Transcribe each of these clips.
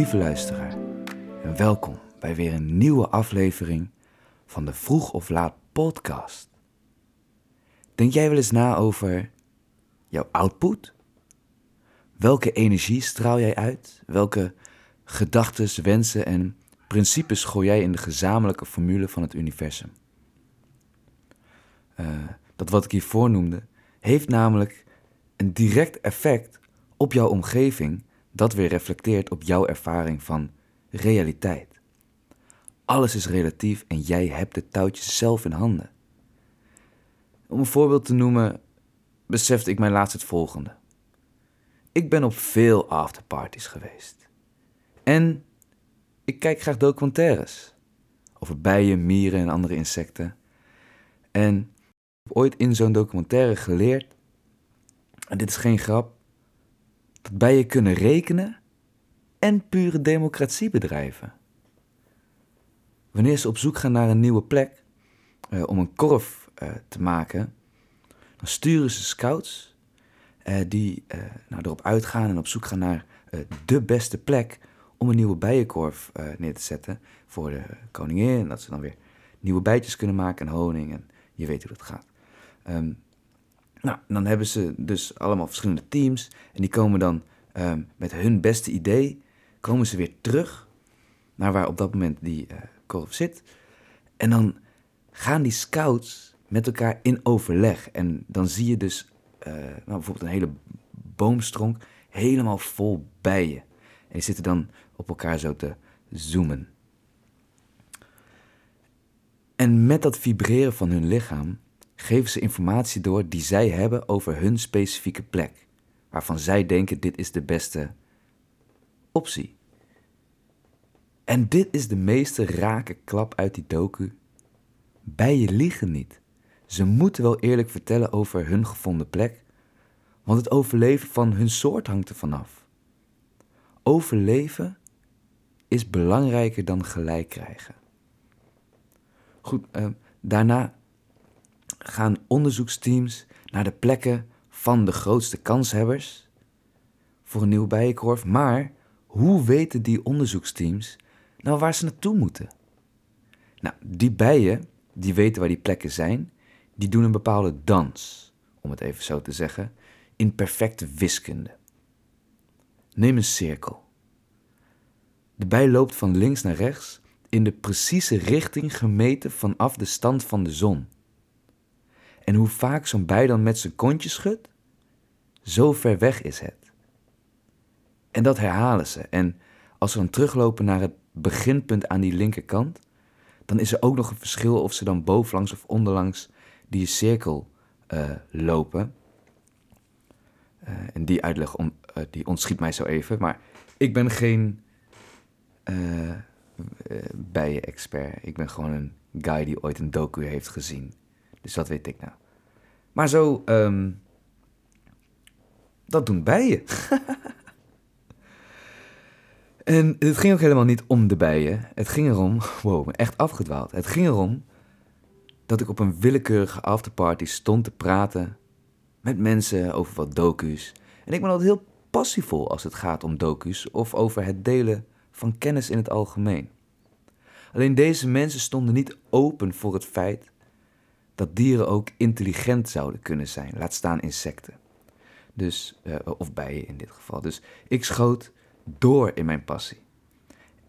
Lieve luisteraar, en welkom bij weer een nieuwe aflevering van de Vroeg of Laat podcast. Denk jij wel eens na over jouw output? Welke energie straal jij uit? Welke gedachten, wensen en principes gooi jij in de gezamenlijke formule van het universum? Eh, dat wat ik hiervoor noemde, heeft namelijk een direct effect op jouw omgeving dat weer reflecteert op jouw ervaring van realiteit. Alles is relatief en jij hebt de touwtjes zelf in handen. Om een voorbeeld te noemen, besefte ik mij laatst het volgende. Ik ben op veel afterparties geweest. En ik kijk graag documentaires over bijen, mieren en andere insecten. En ik heb ooit in zo'n documentaire geleerd, en dit is geen grap, dat bijen kunnen rekenen en pure democratie bedrijven. Wanneer ze op zoek gaan naar een nieuwe plek uh, om een korf uh, te maken, dan sturen ze scouts uh, die nou, erop uitgaan en op zoek gaan naar de beste plek om een nieuwe bijenkorf neer te zetten voor de koningin. En dat ze dan weer nieuwe bijtjes kunnen maken en honing en je weet hoe dat gaat. Um, nou, dan hebben ze dus allemaal verschillende teams. En die komen dan um, met hun beste idee, komen ze weer terug naar waar op dat moment die korf zit. En dan gaan die scouts met elkaar in overleg. En dan zie je dus uh, nou, bijvoorbeeld een hele boomstronk helemaal vol bijen. En die zitten dan op elkaar zo te zoomen. En met dat vibreren van hun lichaam geven ze informatie door die zij hebben over hun specifieke plek, waarvan zij denken dit is de beste optie. En dit is de meeste rake klap uit die docu. Bijen liegen niet. Ze moeten wel eerlijk vertellen over hun gevonden plek, want het overleven van hun soort hangt er vanaf. Overleven is belangrijker dan gelijk krijgen. Goed, uh, daarna gaan onderzoeksteams naar de plekken van de grootste kanshebbers voor een nieuwe bijenkorf. Maar hoe weten die onderzoeksteams nou waar ze naartoe moeten? Nou, die bijen, die weten waar die plekken zijn, die doen een bepaalde dans, om het even zo te zeggen, in perfecte wiskunde. Neem een cirkel. De bij loopt van links naar rechts in de precieze richting gemeten vanaf de stand van de zon. En hoe vaak zo'n bij dan met zijn kontje schudt, zo ver weg is het. En dat herhalen ze. En als ze dan teruglopen naar het beginpunt aan die linkerkant, dan is er ook nog een verschil of ze dan bovenlangs of onderlangs die cirkel uh, lopen. Uh, en die uitleg uh, die ontschiet mij zo even. Maar ik ben geen bijen-expert. Ik ben gewoon een guy die ooit een docu heeft gezien. Dus dat weet ik nou. Maar zo, um, dat doen bijen. en het ging ook helemaal niet om de bijen. Het ging erom, wow, echt afgedwaald. Het ging erom dat ik op een willekeurige afterparty stond te praten met mensen over wat docu's. En ik ben altijd heel passievol als het gaat om docu's of over het delen van kennis in het algemeen. Alleen deze mensen stonden niet open voor het feit dat dieren ook intelligent zouden kunnen zijn, laat staan insecten. Dus, uh, of bijen in dit geval. Dus ik schoot door in mijn passie.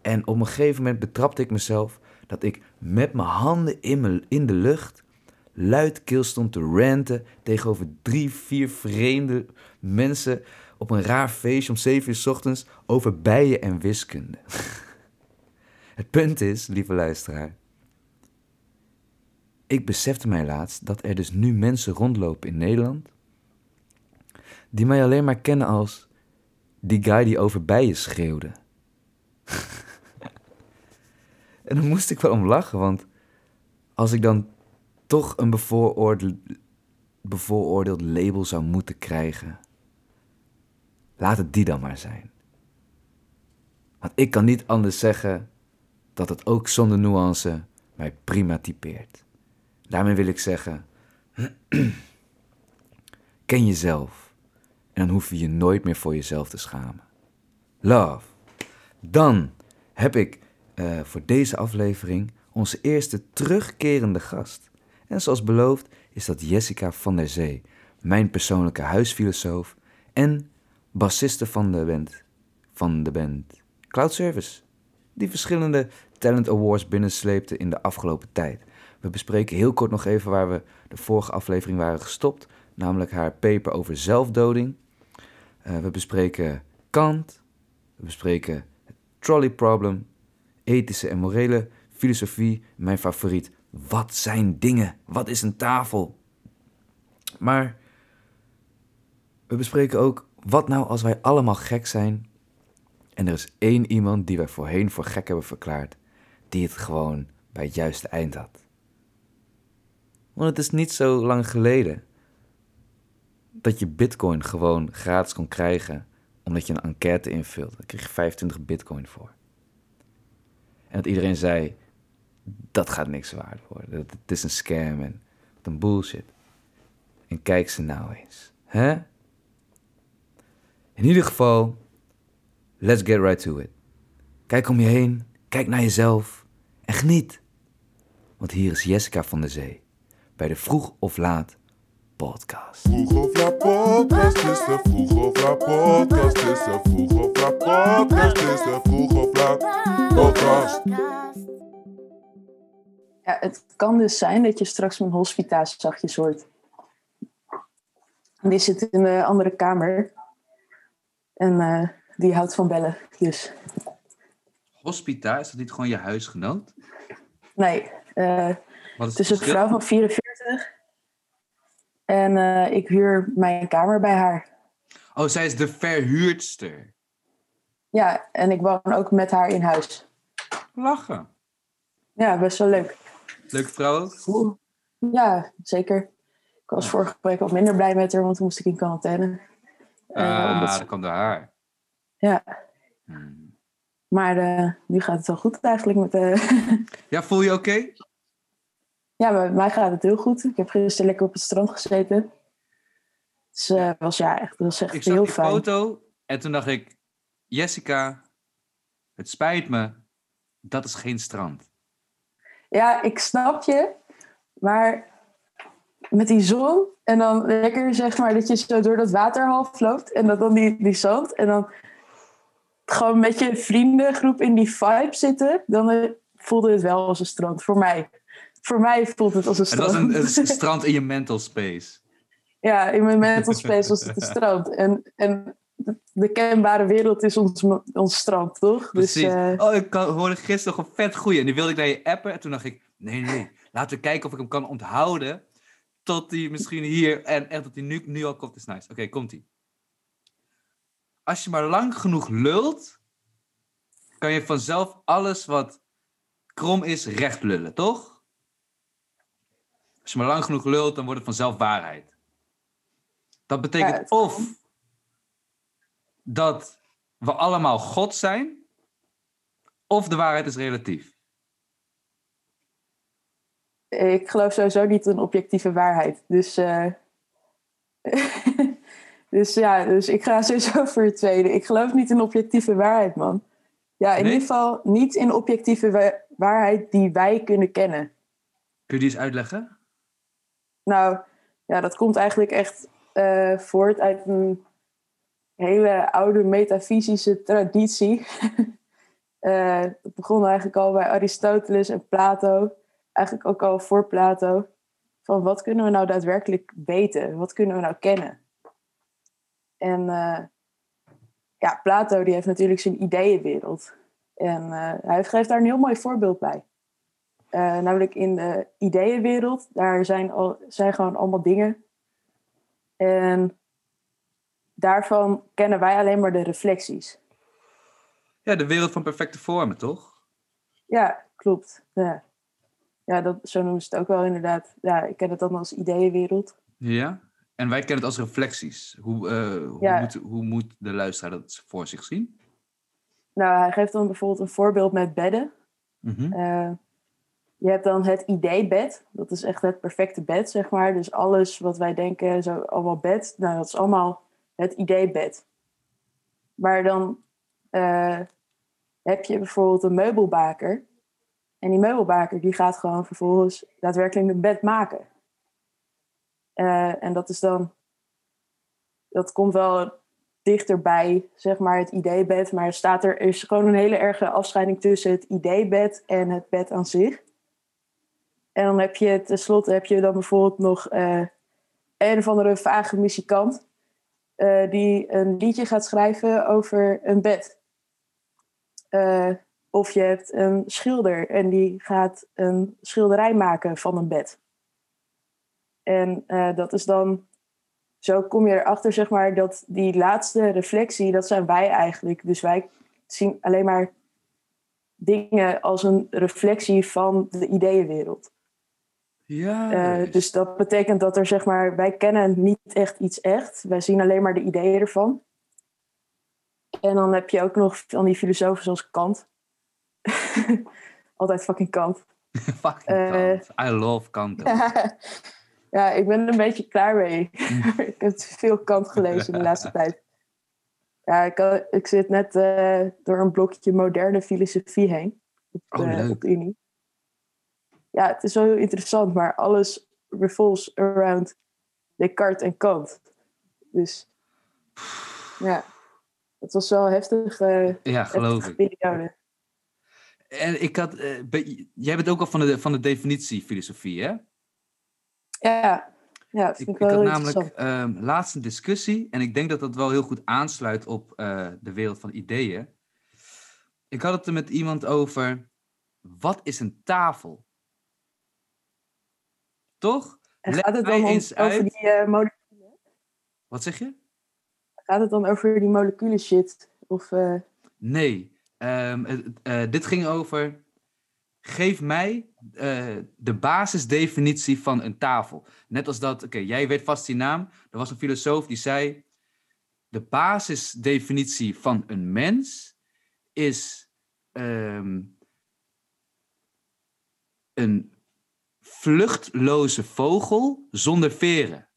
En op een gegeven moment betrapte ik mezelf dat ik met mijn handen in, in de lucht luidkeels stond te ranten tegenover drie, vier vreemde mensen op een raar feestje om zeven uur s ochtends over bijen en wiskunde. Het punt is, lieve luisteraar, ik besefte mij laatst dat er dus nu mensen rondlopen in Nederland die mij alleen maar kennen als die guy die over bijen schreeuwde. en dan moest ik wel om lachen, want als ik dan toch een bevooroordeeld, bevooroordeeld label zou moeten krijgen, laat het die dan maar zijn. Want ik kan niet anders zeggen dat het ook zonder nuance mij prima typeert. Daarmee wil ik zeggen, ken jezelf en dan hoef je je nooit meer voor jezelf te schamen. Love. Dan heb ik eh, voor deze aflevering onze eerste terugkerende gast. En zoals beloofd is dat Jessica van der Zee, mijn persoonlijke huisfilosoof en bassiste van de band, van de Cloud Service, die verschillende Talent Awards binnensleepte in de afgelopen tijd. We bespreken heel kort nog even waar we de vorige aflevering waren gestopt, namelijk haar paper over zelfdoding. Uh, we bespreken Kant, we bespreken het trolley problem, ethische en morele filosofie, mijn favoriet. Wat zijn dingen? Wat is een tafel? Maar we bespreken ook wat nou als wij allemaal gek zijn en er is één iemand die wij voorheen voor gek hebben verklaard, die het gewoon bij het juiste eind had. Want het is niet zo lang geleden dat je bitcoin gewoon gratis kon krijgen omdat je een enquête invult. Daar kreeg je 25 bitcoin voor. En dat iedereen zei, dat gaat niks waard worden. Het is een scam en wat een bullshit. En kijk ze nou eens. Hè? In ieder geval, let's get right to it. Kijk om je heen, kijk naar jezelf en geniet. Want hier is Jessica van der Zee bij de Vroeg of Laat podcast. Vroeg of laat podcast is de vroeg of laat podcast is de vroeg of laat podcast is de vroeg of laat podcast. Ja, het kan dus zijn dat je straks mijn hospita's zachtjes hoort. Die zit in de andere kamer. En uh, die houdt van bellen, dus. Hospita, is dat niet gewoon je huisgenoot? Nee, uh, het is een vrouw van 44 en uh, ik huur mijn kamer bij haar. Oh, zij is de verhuurdster. Ja, en ik woon ook met haar in huis. Lachen. Ja, best wel leuk. Leuke vrouw ook? Ja, zeker. Ik was vorige week wat minder blij met haar, want toen moest ik in quarantaine. Ah, uh, dat kwam door haar. Ja. Hmm. Maar uh, nu gaat het wel goed eigenlijk met... Uh... ja, voel je oké? Ja, bij mij gaat het heel goed. Ik heb gisteren lekker op het strand gezeten. Dus uh, was ja, echt, was echt ik heel fijn. Ik zag die foto en toen dacht ik... Jessica, het spijt me, dat is geen strand. Ja, ik snap je. Maar met die zon en dan lekker zeg maar dat je zo door dat water half loopt en dat dan die, die zand en dan gewoon met je vriendengroep in die vibe zitten, dan eh, voelde het wel als een strand voor mij voor mij voelt het als een strand. Het was een, een strand in je mental space. Ja, in mijn mental space was het een strand. En, en de kenbare wereld is ons, ons strand, toch? Dus, Precies. Dus, uh... Oh, ik hoorde gisteren nog een vet goeie. En die wilde ik naar je appen. En toen dacht ik, nee, nee, laten we kijken of ik hem kan onthouden. Tot hij misschien hier, en echt dat hij nu, nu al komt, is nice. Oké, komt hij. Als je maar lang genoeg lult, kan je vanzelf alles wat krom is recht lullen, toch? Als je maar lang genoeg lult, dan wordt het vanzelf waarheid. Dat betekent of dat we allemaal God zijn, of de waarheid is relatief. Ik geloof sowieso niet in objectieve waarheid. Dus, uh... dus ja, dus ik ga sowieso voor het tweede. Ik geloof niet in objectieve waarheid, man. Ja, in ieder geval niet in objectieve waarheid die wij kunnen kennen. Kun je die eens uitleggen? Nou, ja, dat komt eigenlijk echt uh, voort uit een hele oude metafysische traditie. uh, het begon eigenlijk al bij Aristoteles en Plato, eigenlijk ook al voor Plato. Van wat kunnen we nou daadwerkelijk weten? Wat kunnen we nou kennen? En uh, ja, Plato die heeft natuurlijk zijn ideeënwereld. En hij geeft daar een heel mooi voorbeeld bij. Uh, namelijk in de ideeënwereld. Daar zijn, al, zijn gewoon allemaal dingen. En daarvan kennen wij alleen maar de reflecties. Ja, de wereld van perfecte vormen, toch? Ja, klopt. Ja, ja dat, zo noemen ze het ook wel inderdaad. Ja, ik ken het dan als ideeënwereld. Ja, en wij kennen het als reflecties. Hoe, uh, hoe, moet, hoe moet de luisteraar dat voor zich zien? Nou, hij geeft dan bijvoorbeeld een voorbeeld met bedden. Mm -hmm. Je hebt dan het ideebed. Dat is echt het perfecte bed, zeg maar. Dus alles wat wij denken, zo allemaal bed. Nou, dat is allemaal het ideebed. Maar dan uh, heb je bijvoorbeeld een meubelbaker. En die meubelbaker die gaat gewoon vervolgens daadwerkelijk een bed maken. Eh, en dat is dan, dat komt wel dichterbij, zeg maar, het ideebed. Maar er, staat er, er is gewoon een hele erge afscheiding tussen het ideebed en het bed aan zich. En dan heb je tenslotte heb je dan bijvoorbeeld nog uh, een of andere vage muzikant. Uh, die een liedje gaat schrijven over een bed. Uh, of je hebt een schilder en die gaat een schilderij maken van een bed. En dat is dan, zo kom je erachter, zeg maar, dat die laatste reflectie, dat zijn wij eigenlijk. Dus wij zien alleen maar dingen als een reflectie van de ideeënwereld. Ja. Uh, dus dat betekent dat er, zeg maar, wij kennen niet echt iets echt. Wij zien alleen maar de ideeën ervan. En dan heb je ook nog van die filosofen zoals Kant. Altijd fucking Kant. fucking uh, Kant. I love Kant. ja, ik ben er een beetje klaar mee. ik heb veel Kant gelezen de laatste tijd. Ja, ik, ik zit net uh, door een blokje moderne filosofie heen. Op, oh, op de Unie ja, het is wel heel interessant, maar alles revolves around Descartes en Kant. Dus ja, het was wel heftig. Uh, ja, geloof ik. Periode. En ik had, uh, jij bent ook al van de, van de definitie filosofie, hè? Ja, ja dat vind ik, ik wel ik had namelijk um, laatst een discussie en ik denk dat dat wel heel goed aansluit op uh, de wereld van ideeën. Ik had het er met iemand over, wat is een tafel? Toch? En gaat het dan eens over uit. die uh, moleculen? Wat zeg je? Gaat het dan over die moleculen shit? Of, uh... Nee. Um, uh, dit ging over. Geef mij de basisdefinitie van een tafel. Net als dat, oké, jij weet vast die naam. Er was een filosoof die zei: De basisdefinitie van een mens is um, een vluchtloze vogel zonder veren?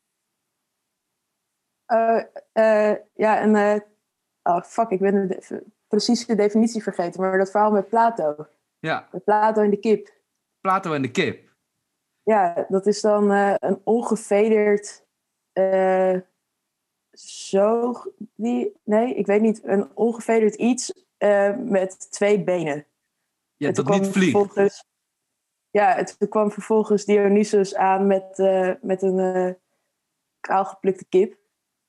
Uh, uh, ja, en. Uh, oh, fuck, ik ben de definitie vergeten, maar dat verhaal met Plato. Ja. Met Plato en de kip. Plato en de kip. Ja, dat is dan een ongevederd. zo. Die, nee, ik weet niet. Een ongevederd iets met twee benen. Ja, dat niet vliegt ja, het kwam vervolgens Dionysus aan met, uh, met een uh, kaalgeplukte kip.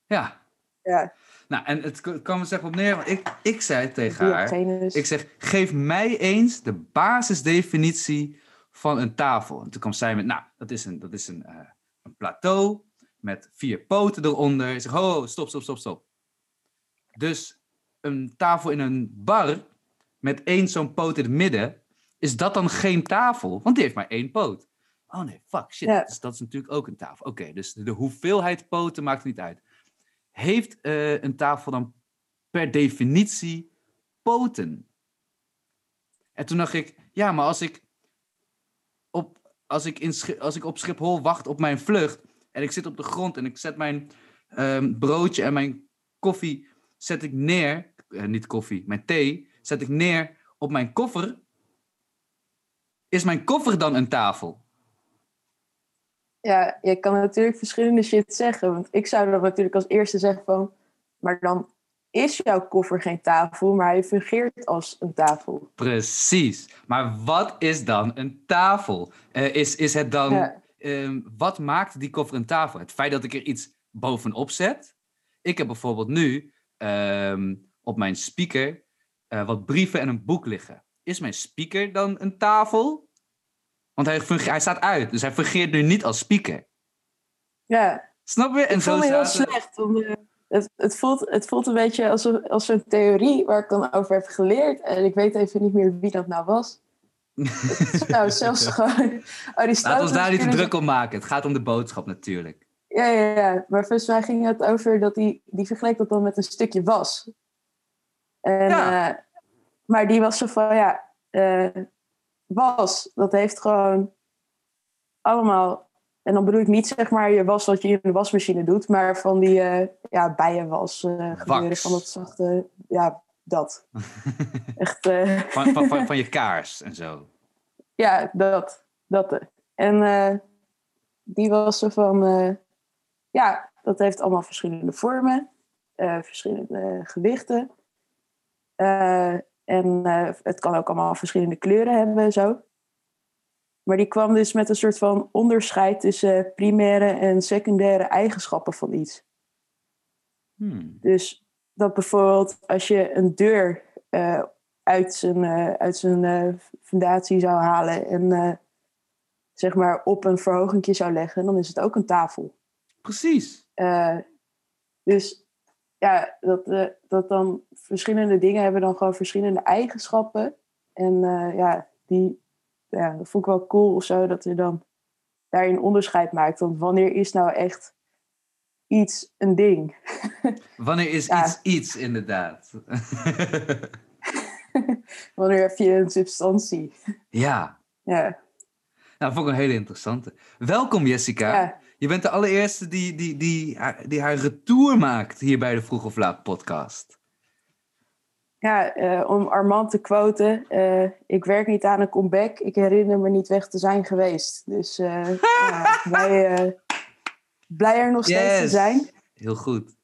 Ja. Ja. Nou, en het kwam er zeg op neer, want ik, ik zei tegen haar, ik zeg, geef mij eens de basisdefinitie van een tafel. En toen kwam zij met, nou, dat is een, dat is een, uh, een plateau met vier poten eronder. Ik zeg, oh, stop, stop, stop, stop. Dus een tafel in een bar met één zo'n poot in het midden, is dat dan geen tafel? Want die heeft maar één poot. Oh nee, fuck, shit. Ja. Dus dat is natuurlijk ook een tafel. Oké, dus de hoeveelheid poten maakt niet uit. Heeft uh, een tafel dan per definitie poten? En toen dacht ik, ja, maar als ik op, als ik in, als ik op Schiphol wacht op mijn vlucht en ik zit op de grond en ik zet mijn um, broodje en mijn koffie zet ik neer, uh, niet koffie, mijn thee, zet ik neer op mijn koffer, is mijn koffer dan een tafel? Ja, je kan natuurlijk verschillende shit zeggen. Want ik zou dan natuurlijk als eerste zeggen van... Maar dan is jouw koffer geen tafel, maar hij fungeert als een tafel. Precies. Maar wat is dan een tafel? Uh, is, is het dan... Ja. Uh, wat maakt die koffer een tafel? Het feit dat ik er iets bovenop zet? Ik heb bijvoorbeeld nu uh, op mijn speaker uh, wat brieven en een boek liggen is mijn speaker dan een tafel? Want hij, hij staat uit, dus hij fungeert nu niet als speaker. Ja. Snap je? En ik zo heel slecht. Om, het, het, voelt, het voelt een beetje als, als een theorie waar ik dan over heb geleerd. En ik weet even niet meer wie dat nou was. nou, zelfs gewoon Aristoteles... Laat ons daar niet te druk om maken. Het gaat om de boodschap natuurlijk. Ja, ja, ja. Maar volgens mij ging het over dat hij... Die vergeleek dat dan met een stukje was. En, ja. Uh, maar die was zo van, ja, uh, was, dat heeft gewoon allemaal... En dan bedoel ik niet zeg maar je was wat je in de wasmachine doet, maar van die uh, ja, bijenwas uh, gebeuren, van dat zachte, ja, dat. Echt, eh, van, van, van, van je kaars en zo. ja, dat. dat. En eh, die was zo van, eh, ja, dat heeft allemaal verschillende vormen, eh, verschillende gewichten. Eh, en eh, het kan ook allemaal verschillende kleuren hebben en zo. Maar die kwam dus met een soort van onderscheid tussen primaire en secundaire eigenschappen van iets. Hmm. Dus dat bijvoorbeeld als je een deur eh, uit zijn, eh, uit zijn fundatie zou halen en zeg maar op een verhogingje zou leggen, dan is het ook een tafel. Precies. Dus ja, dat, eh, dat dan verschillende dingen hebben dan gewoon verschillende eigenschappen. En eh, ja, die ja, dat vond ik wel cool of zo, dat er dan daarin onderscheid maakt. Want wanneer is nou echt iets een ding? Wanneer is Ja. iets iets, inderdaad? wanneer heb je een substantie? ja. Ja, Nou, dat vond ik een hele interessante. Welkom, Jessica. ja. Je bent de allereerste die, die, die, haar- die haar retour maakt hier bij de Vroeg of Laat podcast. ja eh, om Armand te quoten, eh, ik werk niet aan een comeback. Ik herinner me niet weg te zijn geweest. Dus eh ja, blij, blij er nog steeds te zijn. Heel goed.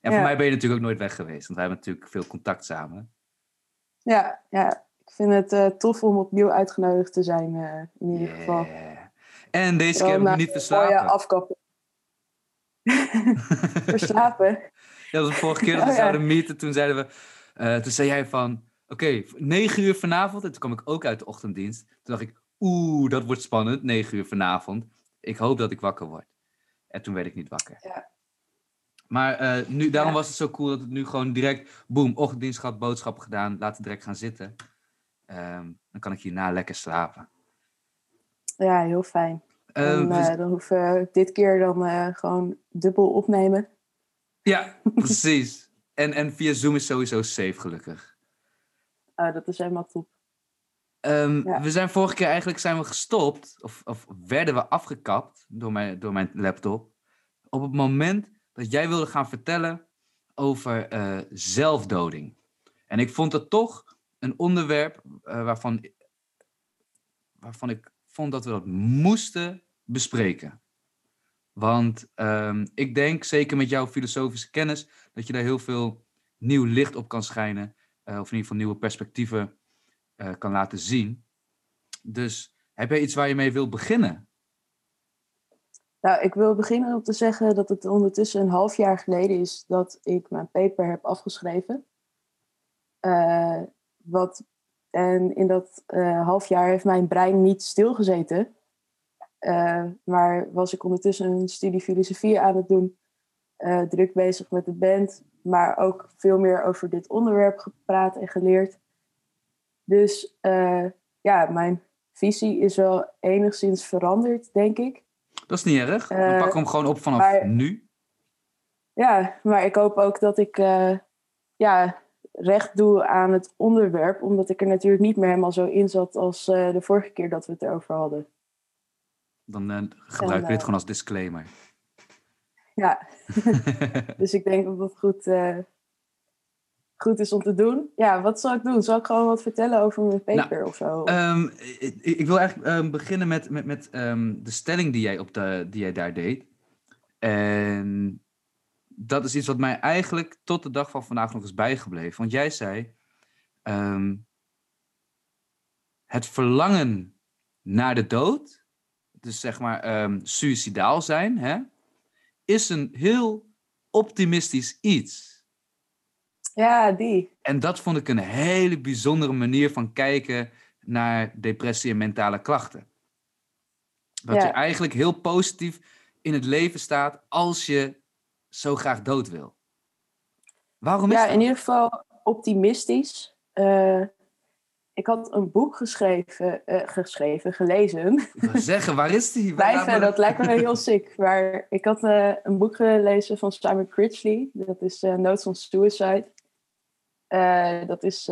En Ja. voor mij ben je natuurlijk ook nooit weg geweest, want wij hebben natuurlijk veel contact samen. Ja, ja. ik vind het tof om opnieuw uitgenodigd te zijn, in ieder geval. En deze keer heb ik niet verslapen. afkappen. Verslapen? Ja, dat was de vorige keer dat we Oh, zouden meeten. Toen zeiden we, eh, toen zei jij van, oké, negen uur vanavond. En toen kwam ik ook uit de ochtenddienst. Toen dacht ik, oeh, dat wordt spannend, negen uur vanavond. Ik hoop dat ik wakker word. En toen werd ik niet wakker. Ja. Maar eh, nu, daarom Ja. was het zo cool dat het nu gewoon direct, boem, ochtenddienst gehad, boodschappen gedaan. Laten direct gaan zitten. Ehm, dan kan ik hierna lekker slapen. Ja, heel fijn. Eh, en, we- eh, dan hoeven we dit keer dan eh, gewoon dubbel opnemen. Ja, precies. En, en via Zoom is sowieso safe, gelukkig. Oh, dat is helemaal top. Ehm, Ja. We zijn vorige keer eigenlijk zijn we gestopt, of, of werden we afgekapt door mijn, door mijn laptop, op het moment dat jij wilde gaan vertellen over eh, zelfdoding. En ik vond het toch een onderwerp eh, waarvan, waarvan ik vond dat we dat moesten bespreken. Want ehm, ik denk, zeker met jouw filosofische kennis, dat je daar heel veel nieuw licht op kan schijnen. eh, of in ieder geval nieuwe perspectieven eh, kan laten zien. Dus heb jij iets waar je mee wil beginnen? Nou, ik wil beginnen om te zeggen dat het ondertussen een half jaar geleden is dat ik mijn paper heb afgeschreven. Eh, wat, en in dat half jaar heeft mijn brein niet stilgezeten. Eh, maar was ik ondertussen een studie filosofie aan het doen. eh, druk bezig met de band. Maar ook veel meer over dit onderwerp gepraat en geleerd. Dus eh, ja, mijn visie is wel enigszins veranderd, denk ik. Dat is niet erg. Dan pakken we hem gewoon op vanaf maar- nu. Ja, maar ik hoop ook dat ik ja, recht doe aan het onderwerp, omdat ik er natuurlijk niet meer helemaal zo in zat als de vorige keer dat we het erover hadden. Dan eh, gebruiken we dit eh, gewoon als disclaimer. Ja, dus ik denk dat dat goed, eh, goed is om te doen. Ja, wat zal ik doen? Zal ik gewoon wat vertellen over mijn paper of zo? Ehm, ik, ik wil eigenlijk ehm, beginnen met, met, met ehm, de stelling die jij, op de, die jij daar deed. En dat is iets wat mij eigenlijk tot de dag van vandaag nog is bijgebleven. Want jij zei, het verlangen naar de dood, dus zeg maar ehm suicidaal zijn, hè, is een heel optimistisch iets. ja, die. En dat vond ik een hele bijzondere manier van kijken naar depressie en mentale klachten. Dat Ja. je eigenlijk heel positief in het leven staat als je zo graag dood wil. Waarom is Ja, dat? in ieder geval optimistisch. Eh, ik had een boek geschreven, eh, geschreven gelezen. Zeggen, waar is die? Blijven, dat lijkt me heel sick. Maar ik had eh, een boek gelezen van Simon Critchley. Dat is eh, Notes on Suicide. Dat is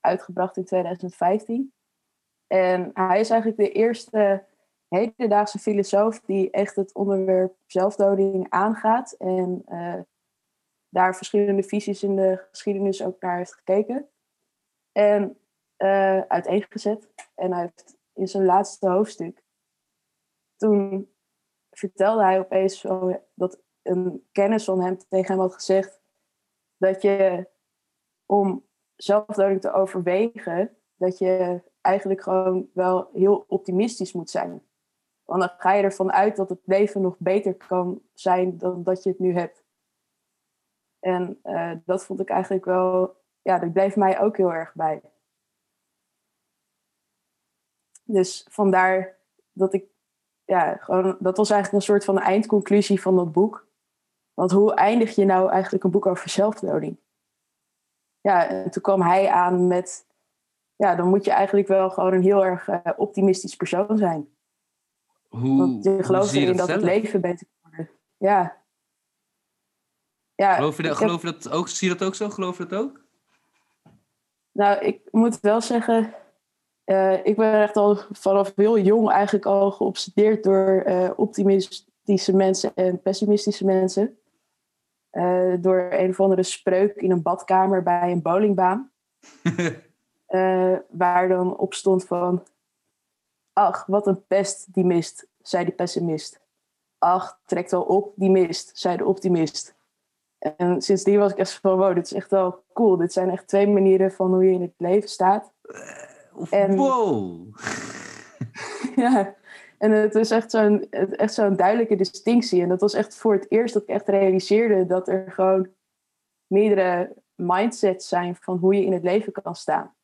uitgebracht in 2015. En hij is eigenlijk de eerste hedendaagse filosoof die echt het onderwerp zelfdoding aangaat. En daar verschillende visies in de geschiedenis ook naar heeft gekeken. En uh, uiteengezet. En hij heeft in zijn laatste hoofdstuk, toen vertelde hij opeens zo dat een kennis van hem tegen hem had gezegd dat je om zelfdoding te overwegen, dat je eigenlijk gewoon wel heel optimistisch moet zijn. Want dan ga je ervan uit dat het leven nog beter kan zijn dan dat je het nu hebt. En uh, dat vond ik eigenlijk wel, ja, dat bleef mij ook heel erg bij. Dus vandaar dat ik, ja, gewoon, dat was eigenlijk een soort van eindconclusie van dat boek. Want hoe eindig je nou eigenlijk een boek over zelfdoding? Ja, en toen kwam hij aan met, ja, dan moet je eigenlijk wel gewoon een heel erg uh, optimistisch persoon zijn. Hoe, Want je gelooft erin dat het leven beter kan worden. Ja. ja geloof je, dat, geloof je dat ook? Zie je dat ook zo? Geloof je dat ook? Nou, ik moet wel zeggen, uh, ik ben echt al vanaf heel jong eigenlijk al geobsedeerd door uh, optimistische mensen en pessimistische mensen. Uh, door een of andere spreuk in een badkamer bij een bowlingbaan. waar dan op stond van... Ach, wat een pest die mist, zei de pessimist. Ach, trekt wel op die mist, zei de optimist. En sindsdien was ik echt van, wow, dit is echt wel cool. Dit zijn echt twee manieren van hoe je in het leven staat. En, wow! ja, en het is echt zo'n, echt zo'n duidelijke distinctie. En dat was echt voor het eerst dat ik echt realiseerde dat er gewoon meerdere mindsets zijn van hoe je in het leven kan staan.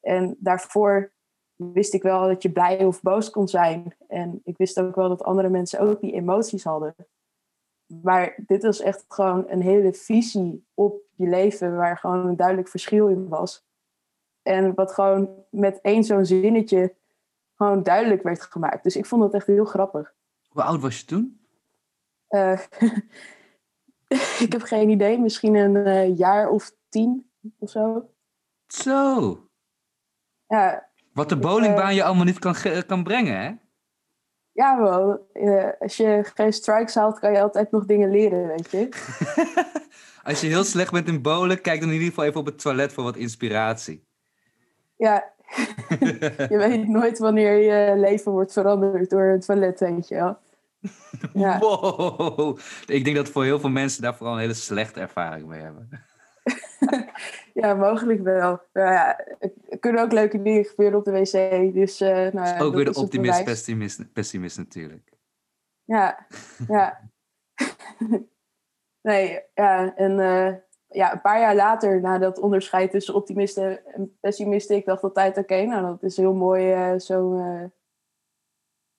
En daarvoor wist ik wel dat je blij of boos kon zijn. En ik wist ook wel dat andere mensen ook die emoties hadden. Maar dit was echt gewoon een hele visie op je leven, waar gewoon een duidelijk verschil in was. En wat gewoon met één zo'n zinnetje gewoon duidelijk werd gemaakt. Dus ik vond dat echt heel grappig. Hoe oud was je toen? Uh, ik heb geen idee. Misschien een uh, jaar of tien of zo. Zo. Ja. Wat de bowlingbaan uh, je allemaal niet kan, kan brengen, hè? Ja, wel. als je geen strikes haalt, kan je altijd nog dingen leren, weet je. als je heel slecht bent in bowlen, kijk dan in ieder geval even op het toilet voor wat inspiratie. Ja, je weet nooit wanneer je leven wordt veranderd door het toilet, weet je wel. Ja. Wow, ik denk dat voor heel veel mensen daar vooral een hele slechte ervaring mee hebben. ja, mogelijk wel. Ja, er kunnen ook leuke dingen gebeuren op de wc. Dus, uh, nou ja, ook weer de optimist, pessimist, pessimist natuurlijk. Ja, ja. nee, ja, en uh, ja, een paar jaar later, na dat onderscheid tussen optimisten en pessimisten, ik dacht altijd, oké, nou dat is heel mooi, uh, zo uh,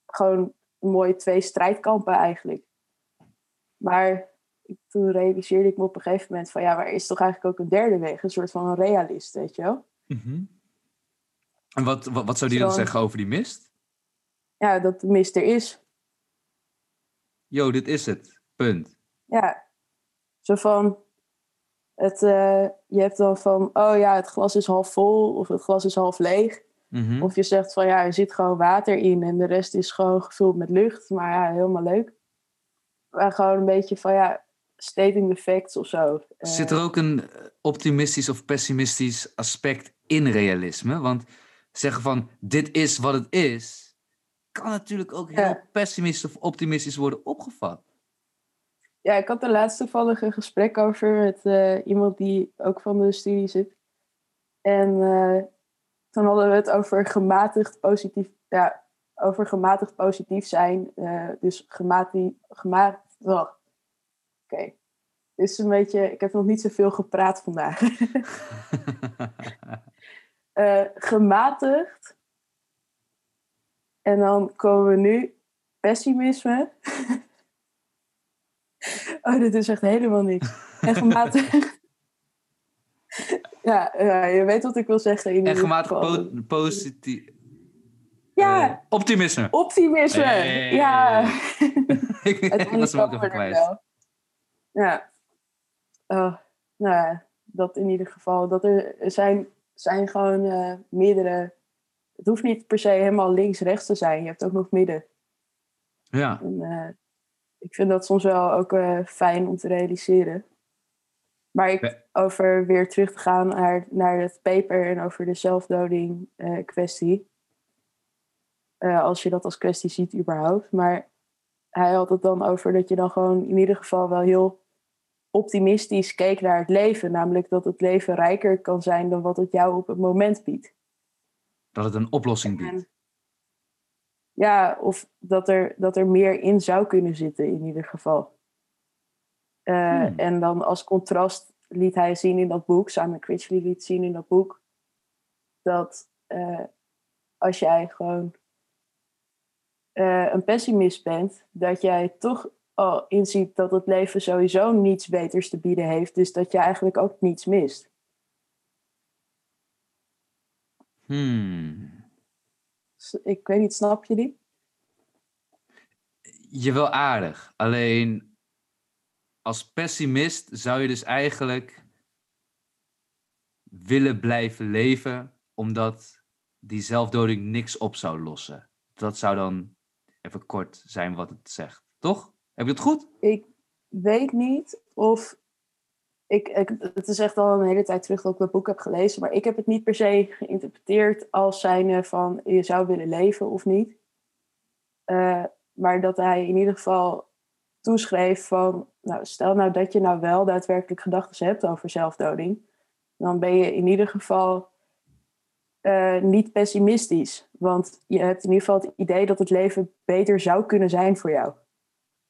gewoon mooie twee strijdkampen eigenlijk. Maar toen realiseerde ik me op een gegeven moment van, ja, waar is toch eigenlijk ook een derde weg, een soort van een realist, weet je wel? Mm -hmm. En wat, wat, wat zou die dan zeggen over die mist? Ja, dat de mist er is. Jo, dit is het. Punt. Ja. Zo van, het, uh, je hebt dan van, oh ja, het glas is half vol of het glas is half leeg. Mm -hmm. Of je zegt van, ja, er zit gewoon water in en de rest is gewoon gevuld met lucht. Maar ja, helemaal leuk. Maar gewoon een beetje van, ja, stating the facts of zo. Zit er ook een optimistisch of pessimistisch aspect in realisme? Want zeggen van, dit is wat het is, kan natuurlijk ook heel Ja. pessimistisch of optimistisch worden opgevat. Ja, ik had er laatst toevallig een gesprek over met eh, iemand die ook van de studie zit. En eh, toen hadden we het over gematigd positief, ja, over gematigd positief zijn. Eh, dus gematigd, gematigd, oh. oké. Dit is een beetje, ik heb nog niet zoveel gepraat vandaag. Gematigd. En dan komen we nu pessimisme. oh, dit is echt helemaal niks. En gematigd. ja, ja, je weet wat ik wil zeggen. In en ieder gematigd po positief. Ja, eh, optimisme. optimisme. Hey. Ja. ik was hem ook komen we even kwijt. wel. Ja. Oh, nou ja, dat in ieder geval. Dat er zijn, zijn gewoon eh, meerdere... Het hoeft niet per se helemaal links-rechts te zijn. Je hebt ook nog midden. Ja. En, eh, ik vind dat soms wel ook eh, fijn om te realiseren. Maar ik, over weer terug te gaan naar, naar het paper en over de zelfdoding eh, kwestie. Eh, als je dat als kwestie ziet überhaupt. Maar hij had het dan over dat je dan gewoon in ieder geval wel heel optimistisch keek naar het leven. Namelijk dat het leven rijker kan zijn dan wat het jou op het moment biedt. Dat het een oplossing biedt. En, ja, of dat er, dat er meer in zou kunnen zitten in ieder geval. Uh, hmm. En dan als contrast liet hij zien in dat boek, Simon Critchley liet zien in dat boek, dat uh, als jij gewoon uh, een pessimist bent, dat jij toch al inziet dat het leven sowieso niets beters te bieden heeft, dus dat je eigenlijk ook niets mist. Hmm. Ik weet niet, snap je die? Je wel aardig. Alleen als pessimist zou je dus eigenlijk willen blijven leven, omdat die zelfdoding niks op zou lossen. Dat zou dan even kort zijn wat het zegt, toch? Heb je het goed? Ik weet niet of. Ik, ik, het is echt al een hele tijd terug dat ik dat boek heb gelezen, maar ik heb het niet per se geïnterpreteerd als zijnde van je zou willen leven of niet. Uh, maar dat hij in ieder geval toeschreef van, nou, stel nou dat je nou wel daadwerkelijk gedachten hebt over zelfdoding, dan ben je in ieder geval uh, niet pessimistisch. Want je hebt in ieder geval het idee dat het leven beter zou kunnen zijn voor jou.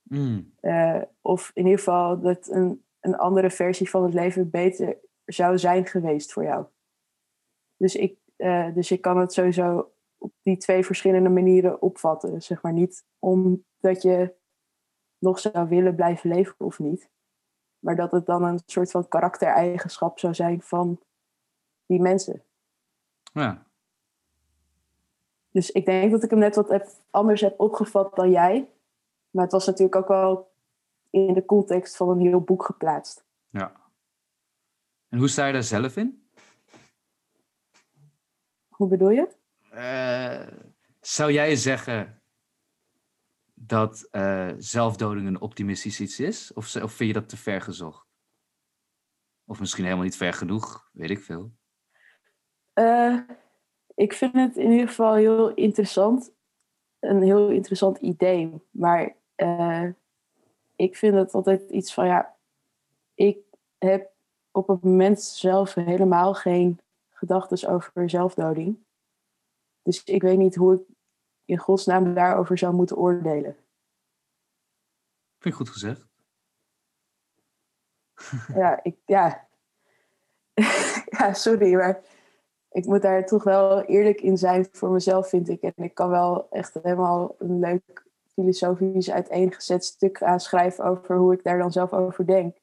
Mm. Uh, of in ieder geval dat een, een andere versie van het leven beter zou zijn geweest voor jou. Dus ik, uh, dus ik kan het sowieso op die twee verschillende manieren opvatten. Zeg maar niet omdat je nog zou willen blijven leven of niet. Maar dat het dan een soort van karaktereigenschap zou zijn van die mensen. Ja. Dus ik denk dat ik hem net wat anders heb opgevat dan jij. Maar het was natuurlijk ook wel in de context van een heel boek geplaatst. Ja. En hoe sta je daar zelf in? Hoe bedoel je? Uh, zou jij zeggen dat uh, zelfdoding een optimistisch iets is? Of, of vind je dat te ver gezocht? Of misschien helemaal niet ver genoeg, weet ik veel. Uh, ik vind het in ieder geval heel interessant. Een heel interessant idee. Maar uh, ik vind het altijd iets van ja, ik heb op het moment zelf helemaal geen gedachten over zelfdoding. Dus ik weet niet hoe ik in godsnaam daarover zou moeten oordelen. Vind ik goed gezegd. Ja, ik, ja. ja, sorry, maar ik moet daar toch wel eerlijk in zijn voor mezelf, vind ik. En ik kan wel echt helemaal een leuk filosofisch uiteengezet stuk aanschrijven over hoe ik daar dan zelf over denk.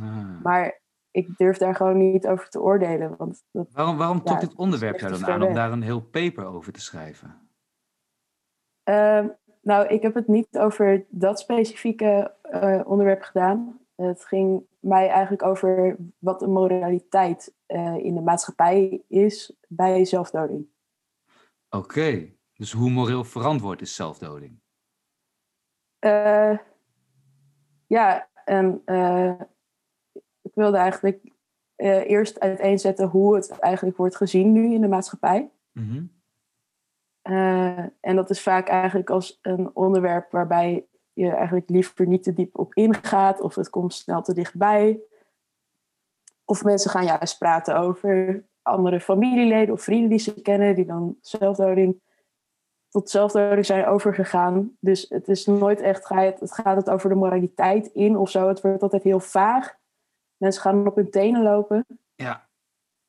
Ah. Maar ik durf daar gewoon niet over te oordelen. Want dat, waarom waarom trok dit onderwerp jou dan aan om daar een heel paper over te schrijven? Uh, nou, ik heb het niet over dat specifieke uh, onderwerp gedaan. Het ging mij eigenlijk over wat de moraliteit uh, in de maatschappij is bij zelfdoding. Oké, dus hoe moreel verantwoord is zelfdoding? Uh, ja, en ik wilde eigenlijk eerst uiteenzetten hoe het eigenlijk wordt gezien nu in de maatschappij. Mm en dat is vaak eigenlijk als een onderwerp waarbij je eigenlijk liever niet te diep op ingaat of het komt snel te dichtbij. Of mensen gaan juist praten over andere familieleden of vrienden die ze kennen, die dan zelfdoding tot zelfdoding zijn overgegaan. Dus het is nooit echt, het gaat het over de moraliteit in of zo. Het wordt altijd heel vaag. Mensen gaan op hun tenen lopen. Ja.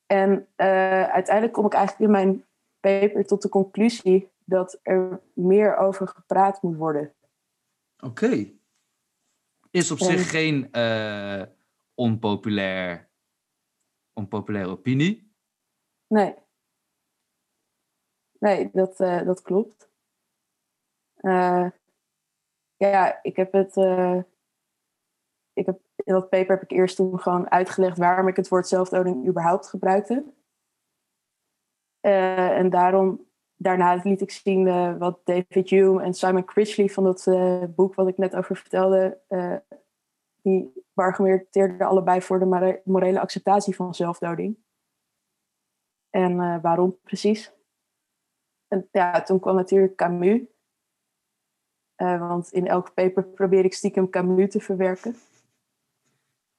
En uh, uiteindelijk kom ik eigenlijk in mijn paper tot de conclusie dat er meer over gepraat moet worden. Oké. Is op zich geen uh, onpopulair, onpopulaire opinie? Nee. Nee, dat, uh, dat klopt. Uh, ja, ik heb het. ik heb, in dat paper heb ik eerst toen gewoon uitgelegd waarom ik het woord zelfdoding überhaupt gebruikte. en daarom daarna liet ik zien wat David Hume en Simon Critchley van dat boek wat ik net over vertelde die argumenteerden allebei voor de morele acceptatie van zelfdoding. En waarom precies? En ja, toen kwam natuurlijk Camus. want in elk paper probeer ik stiekem Camus te verwerken.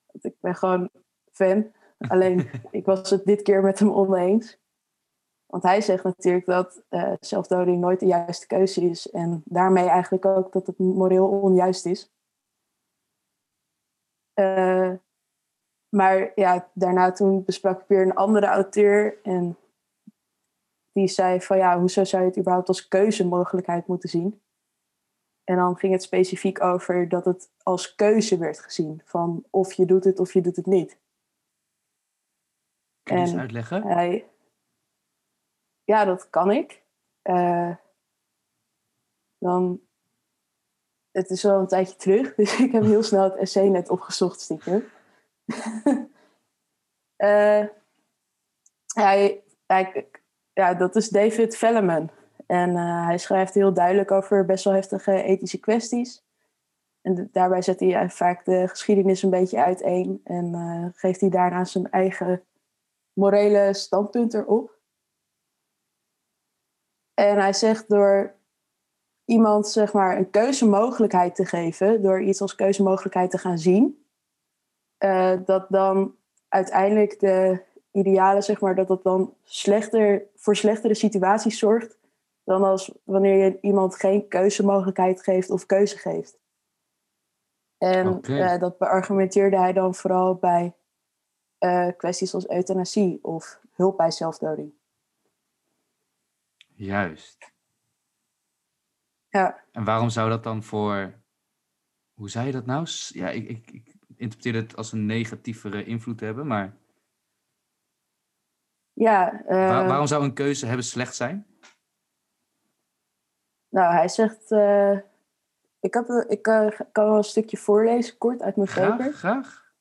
Want ik ben gewoon fan. Alleen, ik was het dit keer met hem oneens. Want hij zegt natuurlijk dat uh, zelfdoding nooit de juiste keuze is. En daarmee eigenlijk ook dat het moreel onjuist is. Uh, maar ja, daarna toen besprak ik weer een andere auteur. En die zei van ja, hoezo zou je het überhaupt als keuzemogelijkheid moeten zien? En dan ging het specifiek over dat het als keuze werd gezien. Van of je doet het of je doet het niet. Kun je eens uitleggen? Hij, ja, dat kan ik. Uh, dan, het is wel een tijdje terug, dus ik heb heel snel het essay net opgezocht stiekem. uh, hij, hij, ja, dat is David Velleman. En uh, hij schrijft heel duidelijk over best wel heftige ethische kwesties. En daarbij zet hij vaak de geschiedenis een beetje uiteen en uh, geeft hij daarna zijn eigen morele standpunt erop. En hij zegt door iemand zeg maar een keuzemogelijkheid te geven, door iets als keuzemogelijkheid te gaan zien, dat dan uiteindelijk de idealen, zeg maar, dat dat dan slechter, voor slechtere situaties zorgt dan als wanneer je iemand geen keuzemogelijkheid geeft of keuze geeft. En okay. uh, dat beargumenteerde hij dan vooral bij uh, kwesties als euthanasie of hulp bij zelfdoding. Juist. Ja. En waarom zou dat dan voor. Hoe zei je dat nou? Ja, ik, ik, ik interpreteer het als een negatievere invloed hebben, maar. Ja. Waar, waarom zou een keuze hebben slecht zijn? Nou, hij zegt. Uh, ik, heb, ik uh, kan wel een stukje voorlezen, kort uit mijn graag, paper. Graag.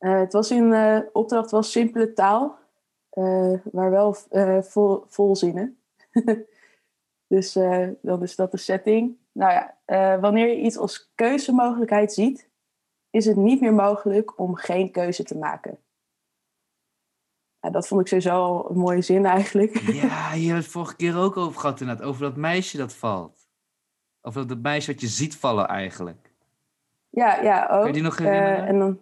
Uh, het was in opdracht wel simpele taal, maar wel vol, vol zinnen. dus dan is dat de setting. Nou ja, wanneer je iets als keuzemogelijkheid ziet, is het niet meer mogelijk om geen keuze te maken. Ja, dat vond ik sowieso een mooie zin eigenlijk. Ja, je hebt het vorige keer ook over gehad inderdaad. Over dat meisje dat valt. Over dat meisje wat je ziet vallen eigenlijk. Ja, ja ook. Kun je die nog herinneren? Uh, en dan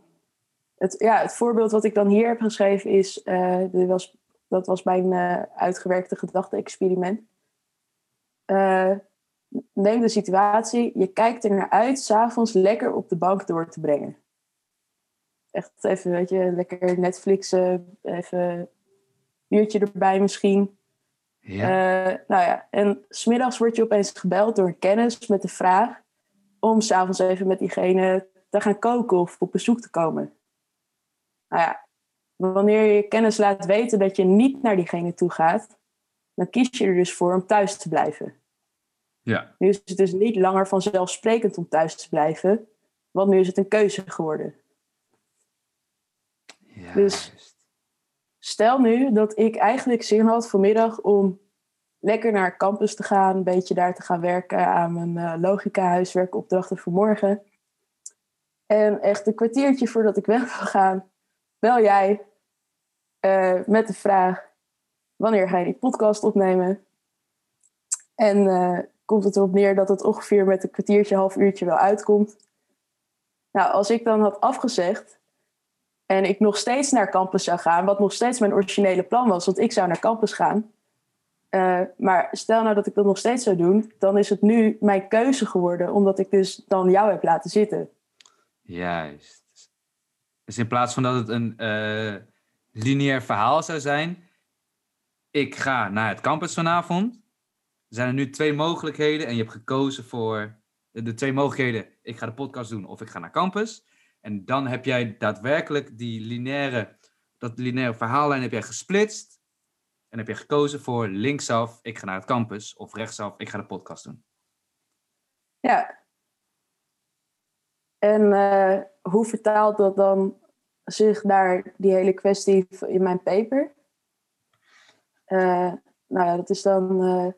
het, ja, het voorbeeld wat ik dan hier heb geschreven is... Uh, dat, was, dat was mijn uh, uitgewerkte gedachte-experiment. neem de situatie. Je kijkt er naar uit s'avonds lekker op de bank door te brengen echt even, weet je, lekker Netflixen, even een uurtje erbij misschien. Ja. Uh, nou ja, en smiddags word je opeens gebeld door een kennis met de vraag om s'avonds even met diegene te gaan koken of op bezoek te komen. Nou ja, wanneer je kennis laat weten dat je niet naar diegene toe gaat, dan kies je er dus voor om thuis te blijven. Ja. Nu is het dus niet langer vanzelfsprekend om thuis te blijven, want nu is het een keuze geworden. Dus stel nu dat ik eigenlijk zin had vanmiddag om lekker naar campus te gaan, een beetje daar te gaan werken aan mijn uh, logica huiswerkopdrachten voor morgen. En echt een kwartiertje voordat ik weg wil gaan, bel jij uh, met de vraag: wanneer ga je die podcast opnemen? En uh, komt het erop neer dat het ongeveer met een kwartiertje, half uurtje wel uitkomt. Nou, als ik dan had afgezegd, en ik nog steeds naar campus zou gaan, wat nog steeds mijn originele plan was, want ik zou naar campus gaan. Uh, maar stel nou dat ik dat nog steeds zou doen, dan is het nu mijn keuze geworden, omdat ik dus dan jou heb laten zitten. Juist. Dus in plaats van dat het een uh, lineair verhaal zou zijn, ik ga naar het campus vanavond, zijn er nu twee mogelijkheden en je hebt gekozen voor de twee mogelijkheden, ik ga de podcast doen of ik ga naar campus. En dan heb jij daadwerkelijk die lineaire, dat lineaire verhaallijn heb jij gesplitst. En heb je gekozen voor linksaf, ik ga naar het campus. Of rechtsaf, ik ga de podcast doen. Ja. En uh, hoe vertaalt dat dan zich naar die hele kwestie in mijn paper? Uh, nou ja, dat is dan... Uh,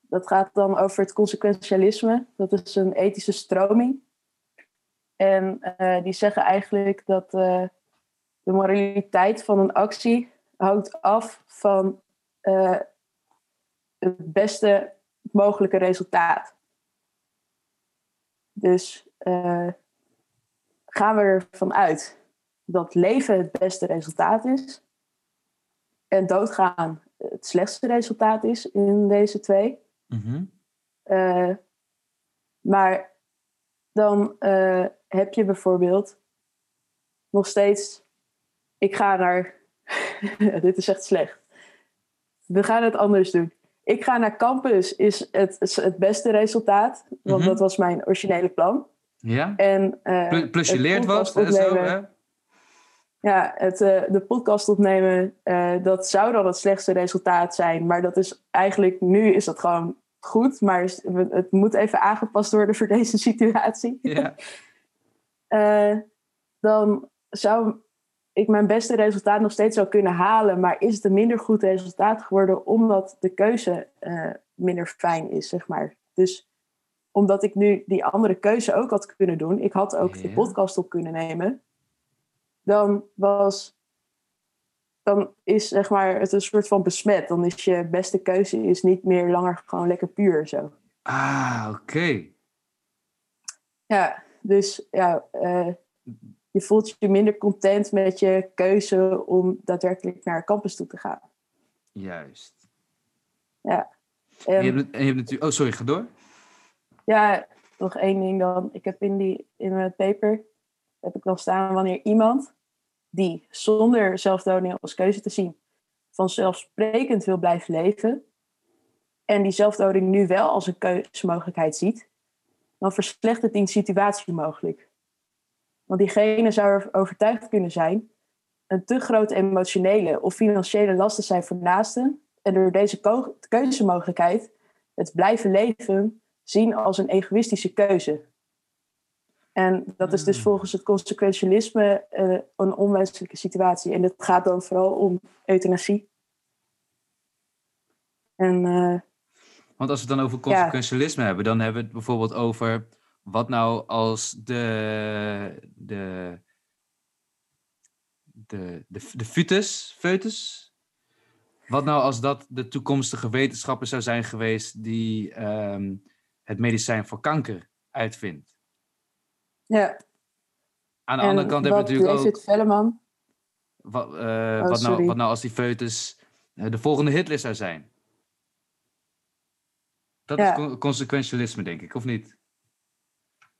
dat gaat dan over het consequentialisme. Dat is een ethische stroming. En eh, die zeggen eigenlijk dat uh, de moraliteit van een actie hangt af van uh, het beste mogelijke resultaat. Dus gaan we ervan uit dat leven het beste resultaat is en doodgaan het slechtste resultaat is in deze twee. Mhm. Maar dan heb je bijvoorbeeld nog steeds. Ik ga naar. dit is echt slecht. We gaan het anders doen. Ik ga naar campus is het, het beste resultaat. Want Mhm. dat was mijn originele plan. Ja? En, uh, Plus, je leert wat en zo, hè? Ja, het, eh, de podcast opnemen, eh, dat zou dan het slechtste resultaat zijn. Maar dat is eigenlijk, nu is dat gewoon goed. Maar het moet even aangepast worden voor deze situatie. Ja. Eh, dan zou ik mijn beste resultaat nog steeds wel kunnen halen. Maar is het een minder goed resultaat geworden omdat de keuze eh, minder fijn is, zeg maar. Dus omdat ik nu die andere keuze ook had kunnen doen. Ik had ook de podcast op kunnen nemen. Dan was... Dan is zeg maar het een soort van besmet. Dan is je beste keuze is niet meer langer gewoon lekker puur zo. Ah, oké. Ja, dus ja, eh, je voelt je minder content met je keuze om daadwerkelijk naar campus toe te gaan. Juist. En, En je, hebt, en je hebt natuurlijk... Oh, sorry, ga door. ja, nog één ding dan. Ik heb in, die, in mijn paper heb ik dan staan wanneer iemand die zonder zelfdoding als keuze te zien vanzelfsprekend wil blijven leven en die zelfdoding nu wel als een keuzemogelijkheid ziet, dan verslechtert die situatie mogelijk. Want diegene zou er overtuigd kunnen zijn een te grote emotionele of financiële lasten zijn voor naasten en door deze keuzemogelijkheid het blijven leven zien als een egoïstische keuze. En dat is dus Hmm. volgens het consequentialisme eh, een onwenselijke situatie. En het gaat dan vooral om euthanasie. En eh, Want als we het dan over consequentialisme hebben, dan hebben we het bijvoorbeeld over wat nou als de, de, de, de, de foetus, foetus, wat nou als dat de toekomstige wetenschapper zou zijn geweest die ehm, het medicijn voor kanker uitvindt. ja, Aan de en andere kant hebben we natuurlijk David ook, Velleman, wat, Oh, wat, nou, wat nou als die foetus eh, de volgende Hitler zou zijn. Dat Ja. is con- consequentialisme, denk ik, of niet?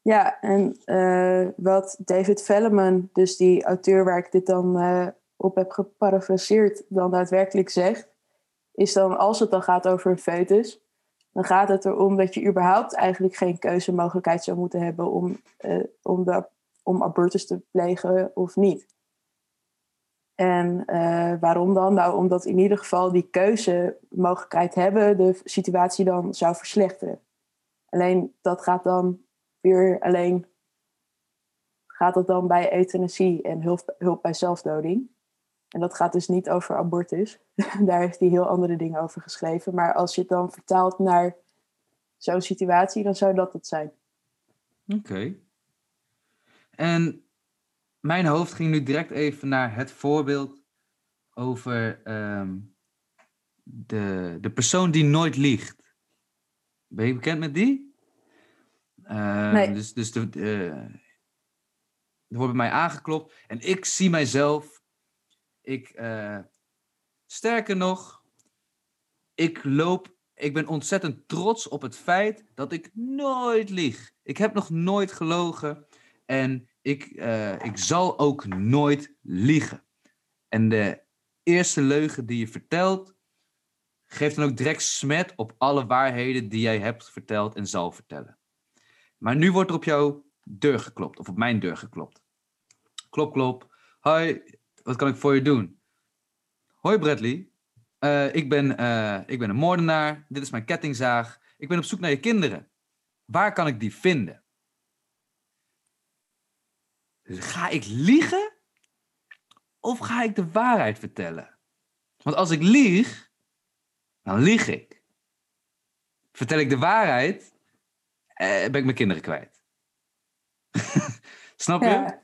Ja, en eh, wat David Velleman, dus die auteur waar ik dit dan eh, op heb geparafraseerd, dan daadwerkelijk zegt, is dan als het dan gaat over een foetus, dan gaat het erom dat je überhaupt eigenlijk geen keuzemogelijkheid zou moeten hebben om, eh, om, de, om abortus te plegen of niet. En eh, waarom dan? Nou, omdat in ieder geval die keuzemogelijkheid hebben de situatie dan zou verslechteren. Alleen dat gaat dan weer alleen gaat het dan bij euthanasie en hulp, hulp bij zelfdoding. En dat gaat dus niet over abortus. Daar heeft hij heel andere dingen over geschreven. Maar als je het dan vertaalt naar zo'n situatie, dan zou dat het zijn. Oké. En mijn hoofd ging nu direct even naar het voorbeeld over ehm, de, de persoon die nooit liegt. Ben je bekend met die? Ehm, Nee. Dus, dus de, er wordt bij mij aangeklopt en ik zie mijzelf. Ik, eh, sterker nog, ik loop. Ik ben ontzettend trots op het feit dat ik nooit lieg. Ik heb nog nooit gelogen en ik, eh, ik zal ook nooit liegen. En de eerste leugen die je vertelt, geeft dan ook direct smet op alle waarheden die jij hebt verteld en zal vertellen. Maar nu wordt er op jouw deur geklopt, of op mijn deur geklopt. Klop, klop. Hoi, wat kan ik voor je doen? Hoi Bradley, Eh, ik, ben, eh, ik ben een moordenaar, dit is mijn kettingzaag. Ik ben op zoek naar je kinderen. Waar kan ik die vinden? Dus ga ik liegen? Of ga ik de waarheid vertellen? Want als ik lieg, dan lieg ik. Vertel ik de waarheid, eh, ben ik mijn kinderen kwijt. Snap je? Ja.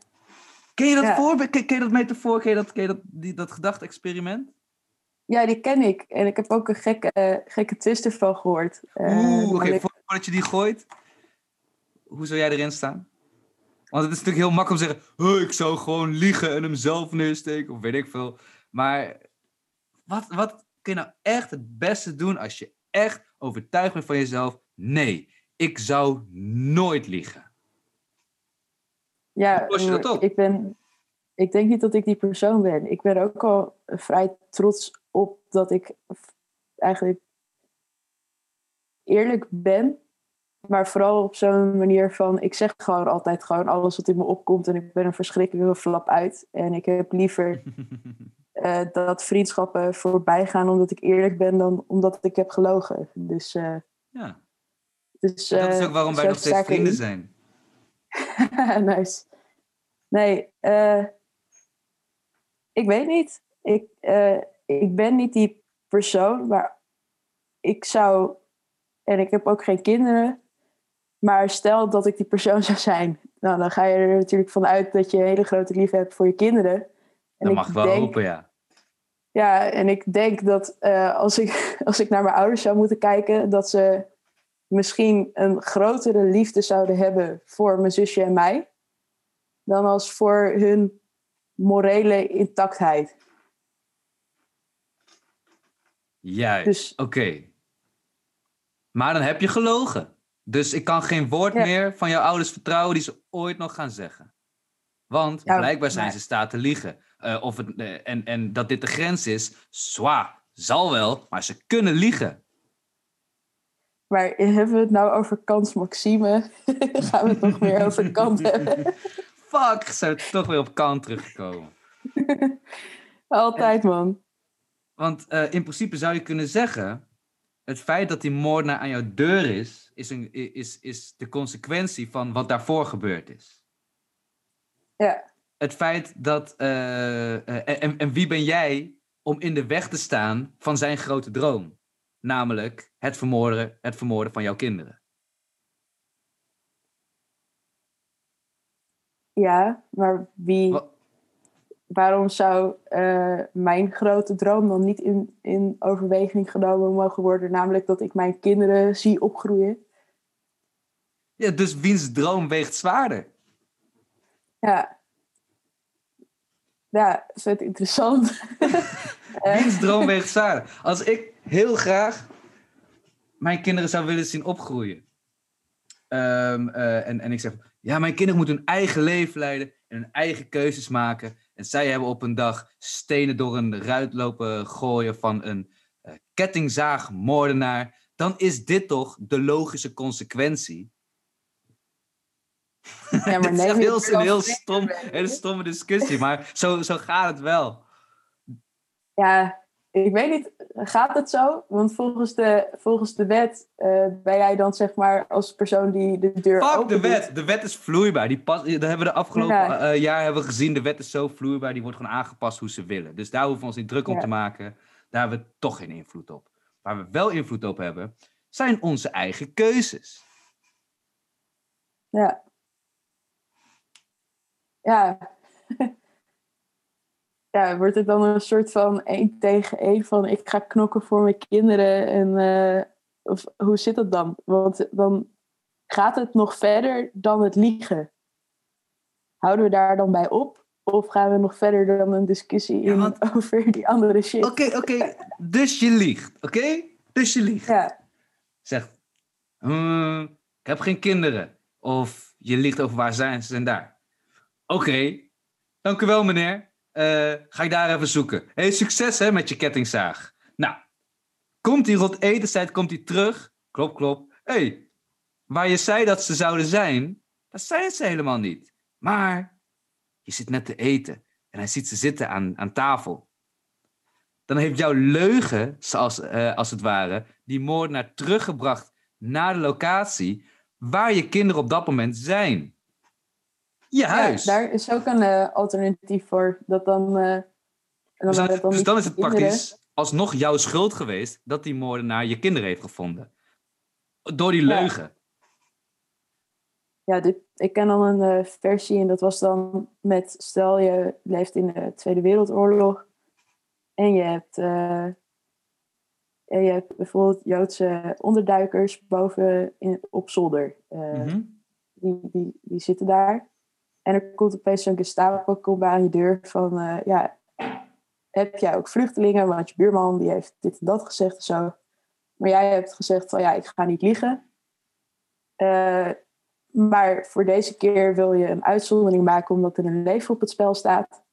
Ken je dat Ja. voorbeeld? Ken, ken je dat metafoor? Ken je dat, ken je dat, die, dat gedachte-experiment? Ja, die ken ik. En ik heb ook een gekke, eh, gekke twist ervan gehoord. Eh, Oeh, oké. voor- Voordat je die gooit, hoe zou jij erin staan? Want het is natuurlijk heel makkelijk om te zeggen, "Huh, ik zou gewoon liegen en hem zelf neersteken, of weet ik veel. Maar wat, wat kun je nou echt het beste doen als je echt overtuigd bent van jezelf? Nee, ik zou nooit liegen. Ja, je dat op? ik ben. Ik denk niet dat ik die persoon ben. Ik ben ook al vrij trots op dat ik eigenlijk eerlijk ben. Maar vooral op zo'n manier van, ik zeg gewoon altijd gewoon alles wat in me opkomt. En ik ben een verschrikkelijke flap uit. En ik heb liever eh, dat vriendschappen voorbij gaan omdat ik eerlijk ben dan omdat ik heb gelogen. Dus, eh, Ja, dus dat is eh, ook waarom wij nog steeds vrienden zijn. nice. Nee, ik weet niet. Ik, ik ben niet die persoon, maar ik zou, en ik heb ook geen kinderen, maar stel dat ik die persoon zou zijn, nou, dan ga je er natuurlijk vanuit dat je een hele grote liefde hebt voor je kinderen. En Dat ik mag wel denk, hopen, ja. Ja, en ik denk dat eh, als, ik, als ik naar mijn ouders zou moeten kijken, dat ze misschien een grotere liefde zouden hebben voor mijn zusje en mij, dan als voor hun morele intactheid. Juist, Dus- oké. Maar dan heb je gelogen. Dus ik kan geen woord Ja. meer van jouw ouders vertrouwen die ze ooit nog gaan zeggen. Want Ja, blijkbaar zijn ze staat te liegen. Eh, of het, eh, en, en dat dit de grens is, zwaar, zal wel, maar ze kunnen liegen. Maar hebben we het nou over Kant Maxime? Gaan we het nog meer over Kant hebben? Fuck, zijn we toch weer op kant teruggekomen. Altijd, man. Want eh, in principe zou je kunnen zeggen, het feit dat die moordenaar aan jouw deur is, is, een, is, is de consequentie van wat daarvoor gebeurd is. Ja, het feit dat. eh, eh, en, en wie ben jij om in de weg te staan van zijn grote droom? Namelijk het vermoorden, het vermoorden van jouw kinderen. ja maar wie... waarom zou eh, mijn grote droom dan niet in, in overweging genomen mogen worden? Namelijk dat ik mijn kinderen zie opgroeien. Ja, dus wiens droom weegt zwaarder? Ja. Ja, dat is het interessant. Wiens droom weegt zwaarder? Als ik heel graag mijn kinderen zou willen zien opgroeien. Ehm, eh, en, en ik zeg, ja, mijn kinderen moeten hun eigen leven leiden en hun eigen keuzes maken. En zij hebben op een dag stenen door een ruit lopen gooien van een eh, kettingzaagmoordenaar. Dan is dit toch de logische consequentie? ja, is heel, een heel stom, hele stomme discussie, maar zo, zo gaat het wel. Ja, ik weet niet, gaat het zo? Want volgens de, volgens de wet eh, ben jij dan zeg maar als persoon die de deur Fuck de wet. De wet is vloeibaar. Die pas, dat hebben we de afgelopen Ja. eh, jaar hebben we gezien. De wet is zo vloeibaar. Die wordt gewoon aangepast hoe ze willen. Dus daar hoeven we ons niet druk om Ja. te maken. Daar hebben we toch geen invloed op. Waar we wel invloed op hebben, zijn onze eigen keuzes. Ja. Ja. ja, wordt het dan een soort van één tegen één van ik ga knokken voor mijn kinderen en eh, of hoe zit dat dan? Want dan gaat het nog verder dan het liegen. Houden we daar dan bij op? Of gaan we nog verder dan een discussie Ja, in want- over die andere shit? Oké, oké. Dus je liegt. Oké? Dus je liegt. Ja, Zegt, "Hmm, ik heb geen kinderen. Of je liegt over waar zijn ze zijn daar. Oké, dank u wel meneer. Eh, ga ik daar even zoeken. Hey, succes hè met je kettingzaag. Nou, komt die rot etenstijd, komt hij terug. Klop, klop. hey, waar je zei dat ze zouden zijn, dat zijn ze helemaal niet. Maar je zit net te eten en hij ziet ze zitten aan, aan tafel. Dan heeft jouw leugen, zoals, eh, als het ware, die moordenaar teruggebracht naar de locatie waar je kinderen op dat moment zijn. Je ja huis. daar is ook een eh, alternatief voor. Dat dan, eh, dan dus dan, dan dus dan is het kinderen. praktisch alsnog jouw schuld geweest dat die moordenaar je kinderen heeft gevonden. Door die Ja. leugen. Ja, dit, ik ken dan een eh, versie en dat was dan met, stel je leeft in de Tweede Wereldoorlog en je hebt, en je hebt bijvoorbeeld Joodse onderduikers boven in, op zolder. Mhm. die, die, die zitten daar. En er komt opeens zo'n Gestapo aan je deur van, eh, ja, heb jij ook vluchtelingen? Want je buurman die heeft dit en dat gezegd zo. Maar jij hebt gezegd van, ja, ik ga niet liegen. Eh, maar voor deze keer wil je een uitzondering maken omdat er een leven op het spel staat.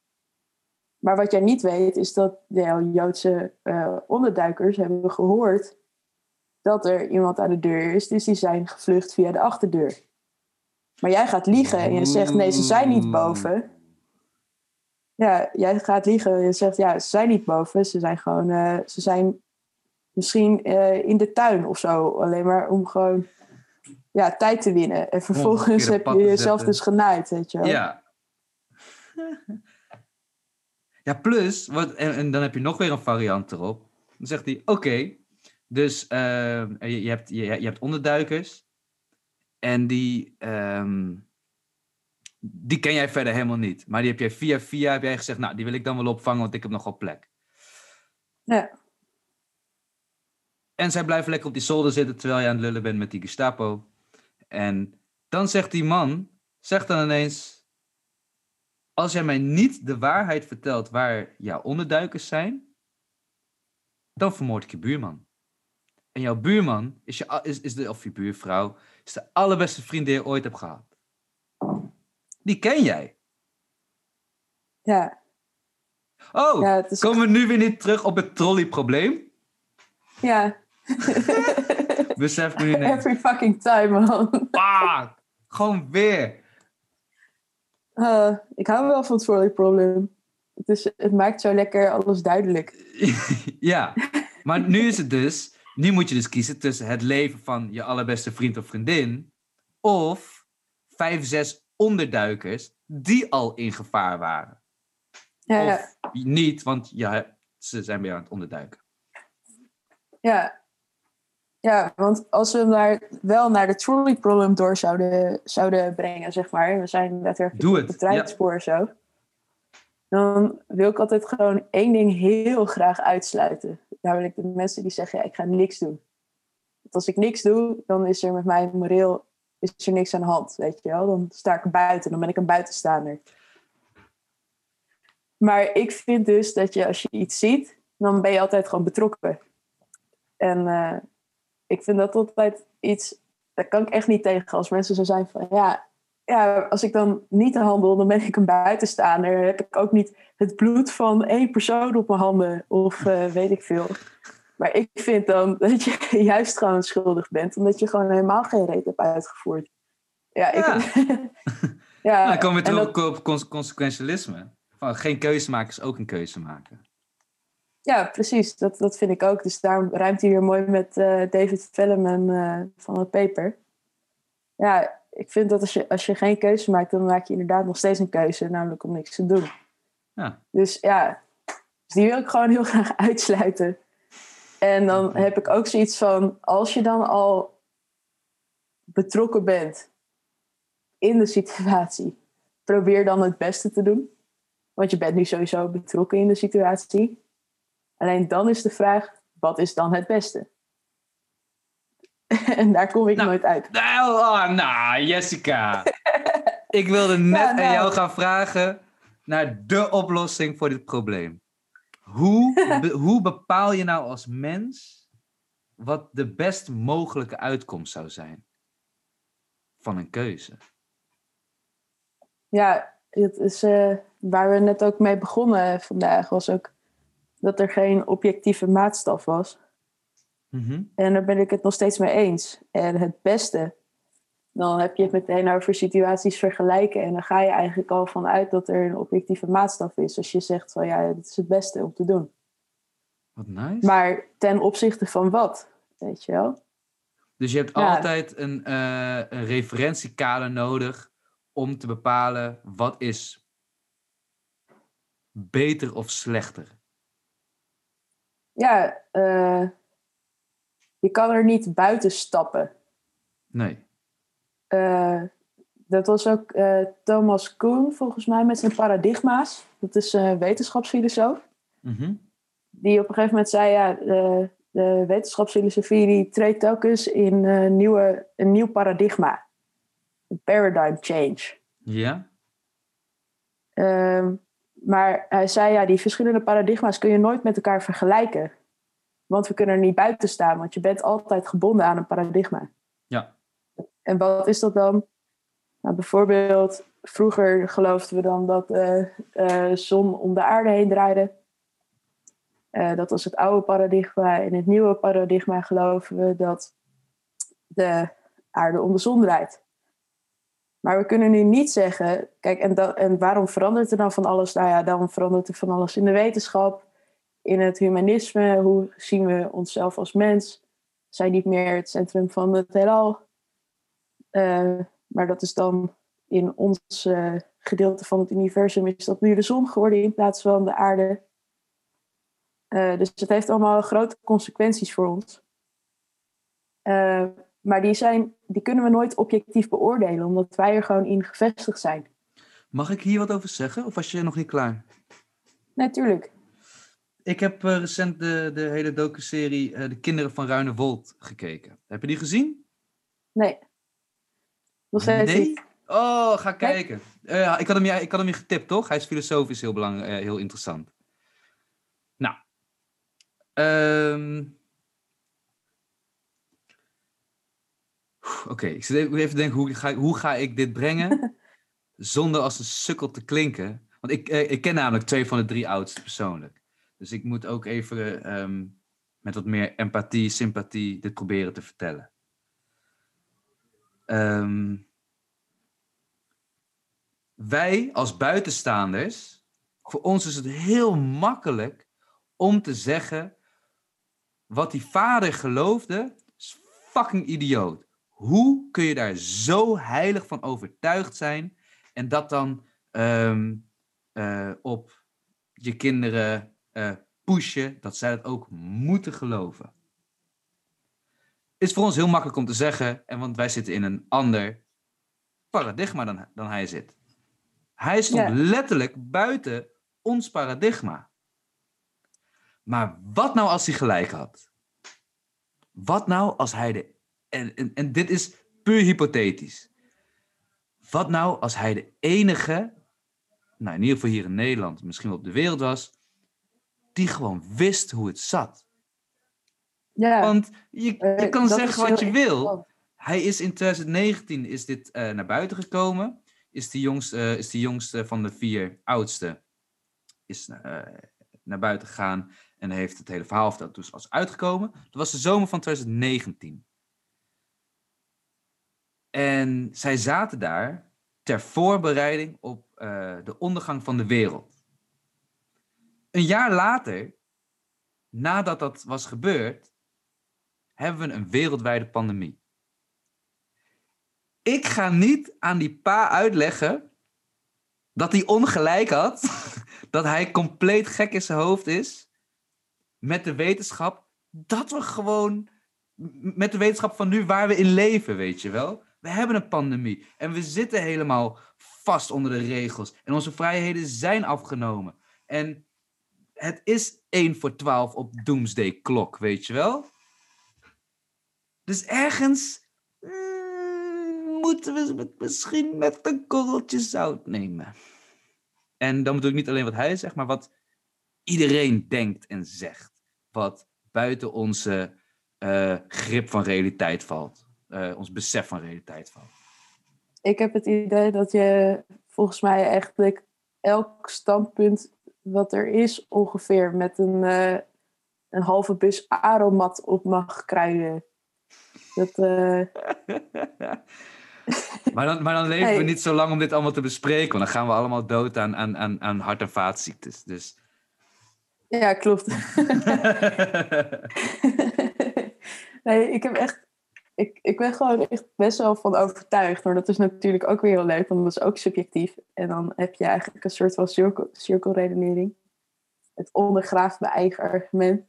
Maar wat jij niet weet is dat de Joodse eh, onderduikers hebben gehoord dat er iemand aan de deur is. Dus die zijn gevlucht via de achterdeur. Maar jij gaat liegen en je zegt nee, ze zijn niet boven. Ja, jij gaat liegen en je zegt ja, ze zijn niet boven. Ze zijn gewoon, eh, ze zijn misschien eh, in de tuin of zo. Alleen maar om gewoon ja, tijd te winnen. En vervolgens heb je jezelf dus genaaid, weet je wel. Ja. Ja, plus, wat, en, en dan heb je nog weer een variant erop. Dan zegt hij, oké, dus ehm, je, je, hebt, je, je hebt onderduikers. En die, ehm, die ken jij verder helemaal niet. Maar die heb jij via via heb jij gezegd, nou, die wil ik dan wel opvangen, want ik heb nogal plek. Ja. En zij blijven lekker op die zolder zitten terwijl je aan het lullen bent met die Gestapo. En dan zegt die man, zegt dan ineens, als jij mij niet de waarheid vertelt waar jouw onderduikers zijn, dan vermoord ik je buurman. En jouw buurman is, je, is, is de, of je buurvrouw, is de allerbeste vriend die je ooit hebt gehad. Die ken jij. Ja, Oh, ja het is komen we nu weer niet terug op het trolleyprobleem? ja. Besef me nu ineens. Every fucking time, man. Ah, gewoon weer. Uh, ik hou wel van het trolley problem. Het, is, het maakt zo lekker alles duidelijk. ja, maar nu is het dus, nu moet je dus kiezen tussen het leven van je allerbeste vriend of vriendin of vijf, zes onderduikers die al in gevaar waren. Ja, ja. Of niet, want ja, ze zijn weer aan het onderduiken. Ja. ja, want als we hem daar wel naar de trolley problem door zouden, zouden brengen, zeg maar. We zijn Doe op het, treinspoor en zo. Dan wil ik altijd gewoon één ding heel graag uitsluiten. Namelijk de mensen die zeggen, ik ga niks doen. Want als ik niks doe, dan is er met mij moreel is er niks aan de hand, weet je wel. Dan sta ik buiten, dan ben ik een buitenstaander. Maar ik vind dus dat je als je iets ziet, dan ben je altijd gewoon betrokken. En eh, ik vind dat altijd iets, daar kan ik echt niet tegen als mensen zo zijn van, ja, ja, als ik dan niet handel, dan ben ik een buitenstaander. Heb ik ook niet het bloed van één persoon op mijn handen of eh, weet ik veel. Maar ik vind dan dat je juist gewoon schuldig bent, omdat je gewoon helemaal geen reet hebt uitgevoerd. Ja, ik, Ja. ja, Nou, dan komen we terug dat- op conse- consequentialisme. Van geen keuze maken is ook een keuze maken. Ja, precies. Dat, dat vind ik ook. Dus daarom ruimt hij weer mooi met eh, David Velleman eh, van het paper. Ja, ik vind dat als je, als je geen keuze maakt, dan maak je inderdaad nog steeds een keuze, namelijk om niks te doen. Ja. Dus ja, dus die wil ik gewoon heel graag uitsluiten. En dan heb ik ook zoiets van, als je dan al betrokken bent in de situatie, probeer dan het beste te doen. Want je bent nu sowieso betrokken in de situatie. Alleen dan is de vraag, wat is dan het beste? en daar kom ik Nou, nooit uit. Nou, oh, nou, Jessica. ik wilde net aan nou. jou gaan vragen naar de oplossing voor dit probleem. Hoe, be- hoe bepaal je nou als mens wat de best mogelijke uitkomst zou zijn van een keuze? Ja, het is eh, waar we net ook mee begonnen vandaag, was ook dat er geen objectieve maatstaf was. Mhm. En daar ben ik het nog steeds mee eens. En het beste, dan heb je het meteen over situaties vergelijken. En dan ga je eigenlijk al vanuit dat er een objectieve maatstaf is. Als je zegt van ja, dit is het beste om te doen. Wat nice. Maar ten opzichte van wat, weet je wel? Dus je hebt Ja. altijd een, eh, een referentiekader nodig om te bepalen wat is beter of slechter. Ja, eh, je kan er niet buiten stappen. Nee. Eh, dat was ook eh, Thomas Kuhn, volgens mij, met zijn paradigma's. Dat is een wetenschapsfilosoof. Mhm. Die op een gegeven moment zei, ja, de, de wetenschapsfilosofie die treedt telkens in eh, nieuwe, een nieuw paradigma. Een paradigm change. Ja? Ehm, maar hij zei, ja, die verschillende paradigma's kun je nooit met elkaar vergelijken. Want we kunnen er niet buiten staan, want je bent altijd gebonden aan een paradigma. Ja. En wat is dat dan? Nou, bijvoorbeeld, vroeger geloofden we dan dat de eh, zon om de aarde heen draaide. Eh, dat was het oude paradigma. In het nieuwe paradigma geloven we dat de aarde om de zon draait. Maar we kunnen nu niet zeggen, kijk, en, dat, en waarom verandert er dan van alles? Nou ja, dan verandert er van alles in de wetenschap, in het humanisme. Hoe zien we onszelf als mens? Zijn niet meer het centrum van het heelal. Eh, maar dat is dan in ons eh, gedeelte van het universum, is dat nu de zon geworden in plaats van de aarde. Eh, dus het heeft allemaal grote consequenties voor ons. Maar die, zijn, die kunnen we nooit objectief beoordelen, omdat wij er gewoon in gevestigd zijn. Mag ik hier wat over zeggen? Of was je nog niet klaar? Natuurlijk. Ik heb eh, recent de, de hele docu-serie eh, De Kinderen van Ruinewold gekeken. Heb je die gezien? Nee. Nog steeds Nee? niet. Oh, ga kijken. Eh, ik, had hem, je- ik had hem je getipt, toch? Hij is filosofisch heel, belang, eh, heel interessant. Nou. ehm. Oké, ik zit even te denken, hoe ga, ik- hoe ga ik dit brengen zonder als een sukkel te klinken? Want ik, ik ken namelijk twee van de drie oudsten persoonlijk. Dus ik moet ook even ehm, met wat meer empathie, sympathie dit proberen te vertellen. Ehm, wij als buitenstaanders, voor ons is het heel makkelijk om te zeggen: wat die vader geloofde, is fucking idioot. Hoe kun je daar zo heilig van overtuigd zijn en dat dan ehm, eh, op je kinderen eh, pushen dat zij dat ook moeten geloven? Is voor ons heel makkelijk om te zeggen, en want wij zitten in een ander paradigma dan, dan hij zit. Hij stond Ja. letterlijk buiten ons paradigma. Maar wat nou als hij gelijk had? Wat nou als hij de. En, en, en dit is puur hypothetisch. Wat nou als hij de enige, nou in ieder geval hier in Nederland, misschien wel op de wereld was, die gewoon wist hoe het zat? Ja, Want je, je eh, kan dat zeggen wat je wil. Hij is in 2019 is dit eh, naar buiten gekomen. Is de jongste, eh, is de jongste van de vier oudste. Is naar buiten gegaan en heeft het hele verhaal verteld. Dus was uitgekomen. Dat was de zomer van 2019. En zij zaten daar ter voorbereiding op de ondergang van de wereld. Een jaar later, nadat dat was gebeurd, hebben we een wereldwijde pandemie. Ik ga niet aan die pa uitleggen dat hij ongelijk had, dat hij compleet gek in zijn hoofd is, met de wetenschap, dat we gewoon, met de wetenschap van nu waar we in leven, weet je wel. We hebben een pandemie en we zitten helemaal vast onder de regels en onze vrijheden zijn afgenomen. En het is 1 voor 12 op Doomsday klok, weet je wel. Dus ergens mm, moeten we het misschien met een korreltje zout nemen. En dan bedoel ik niet alleen wat hij zegt, maar wat iedereen denkt en zegt. Wat buiten onze eh, grip van realiteit valt. Eh, ons besef van realiteit valt. Ik heb het idee dat je volgens mij eigenlijk elk standpunt wat er is ongeveer met een, eh, een halve bus aromat op mag kruiden. Dat, eh, maar, dan, maar dan leven we niet zo lang om dit allemaal te bespreken. Want dan gaan we allemaal dood aan, aan, aan, aan hart- en vaatziektes. Dus. ja, klopt. nee, ik heb echt. Ik, ik ben gewoon echt best wel van overtuigd. Maar dat is natuurlijk ook weer heel leuk, want dat is ook subjectief. En dan heb je eigenlijk een soort van cirkel, cirkelredenering. Het ondergraaft mijn eigen argument.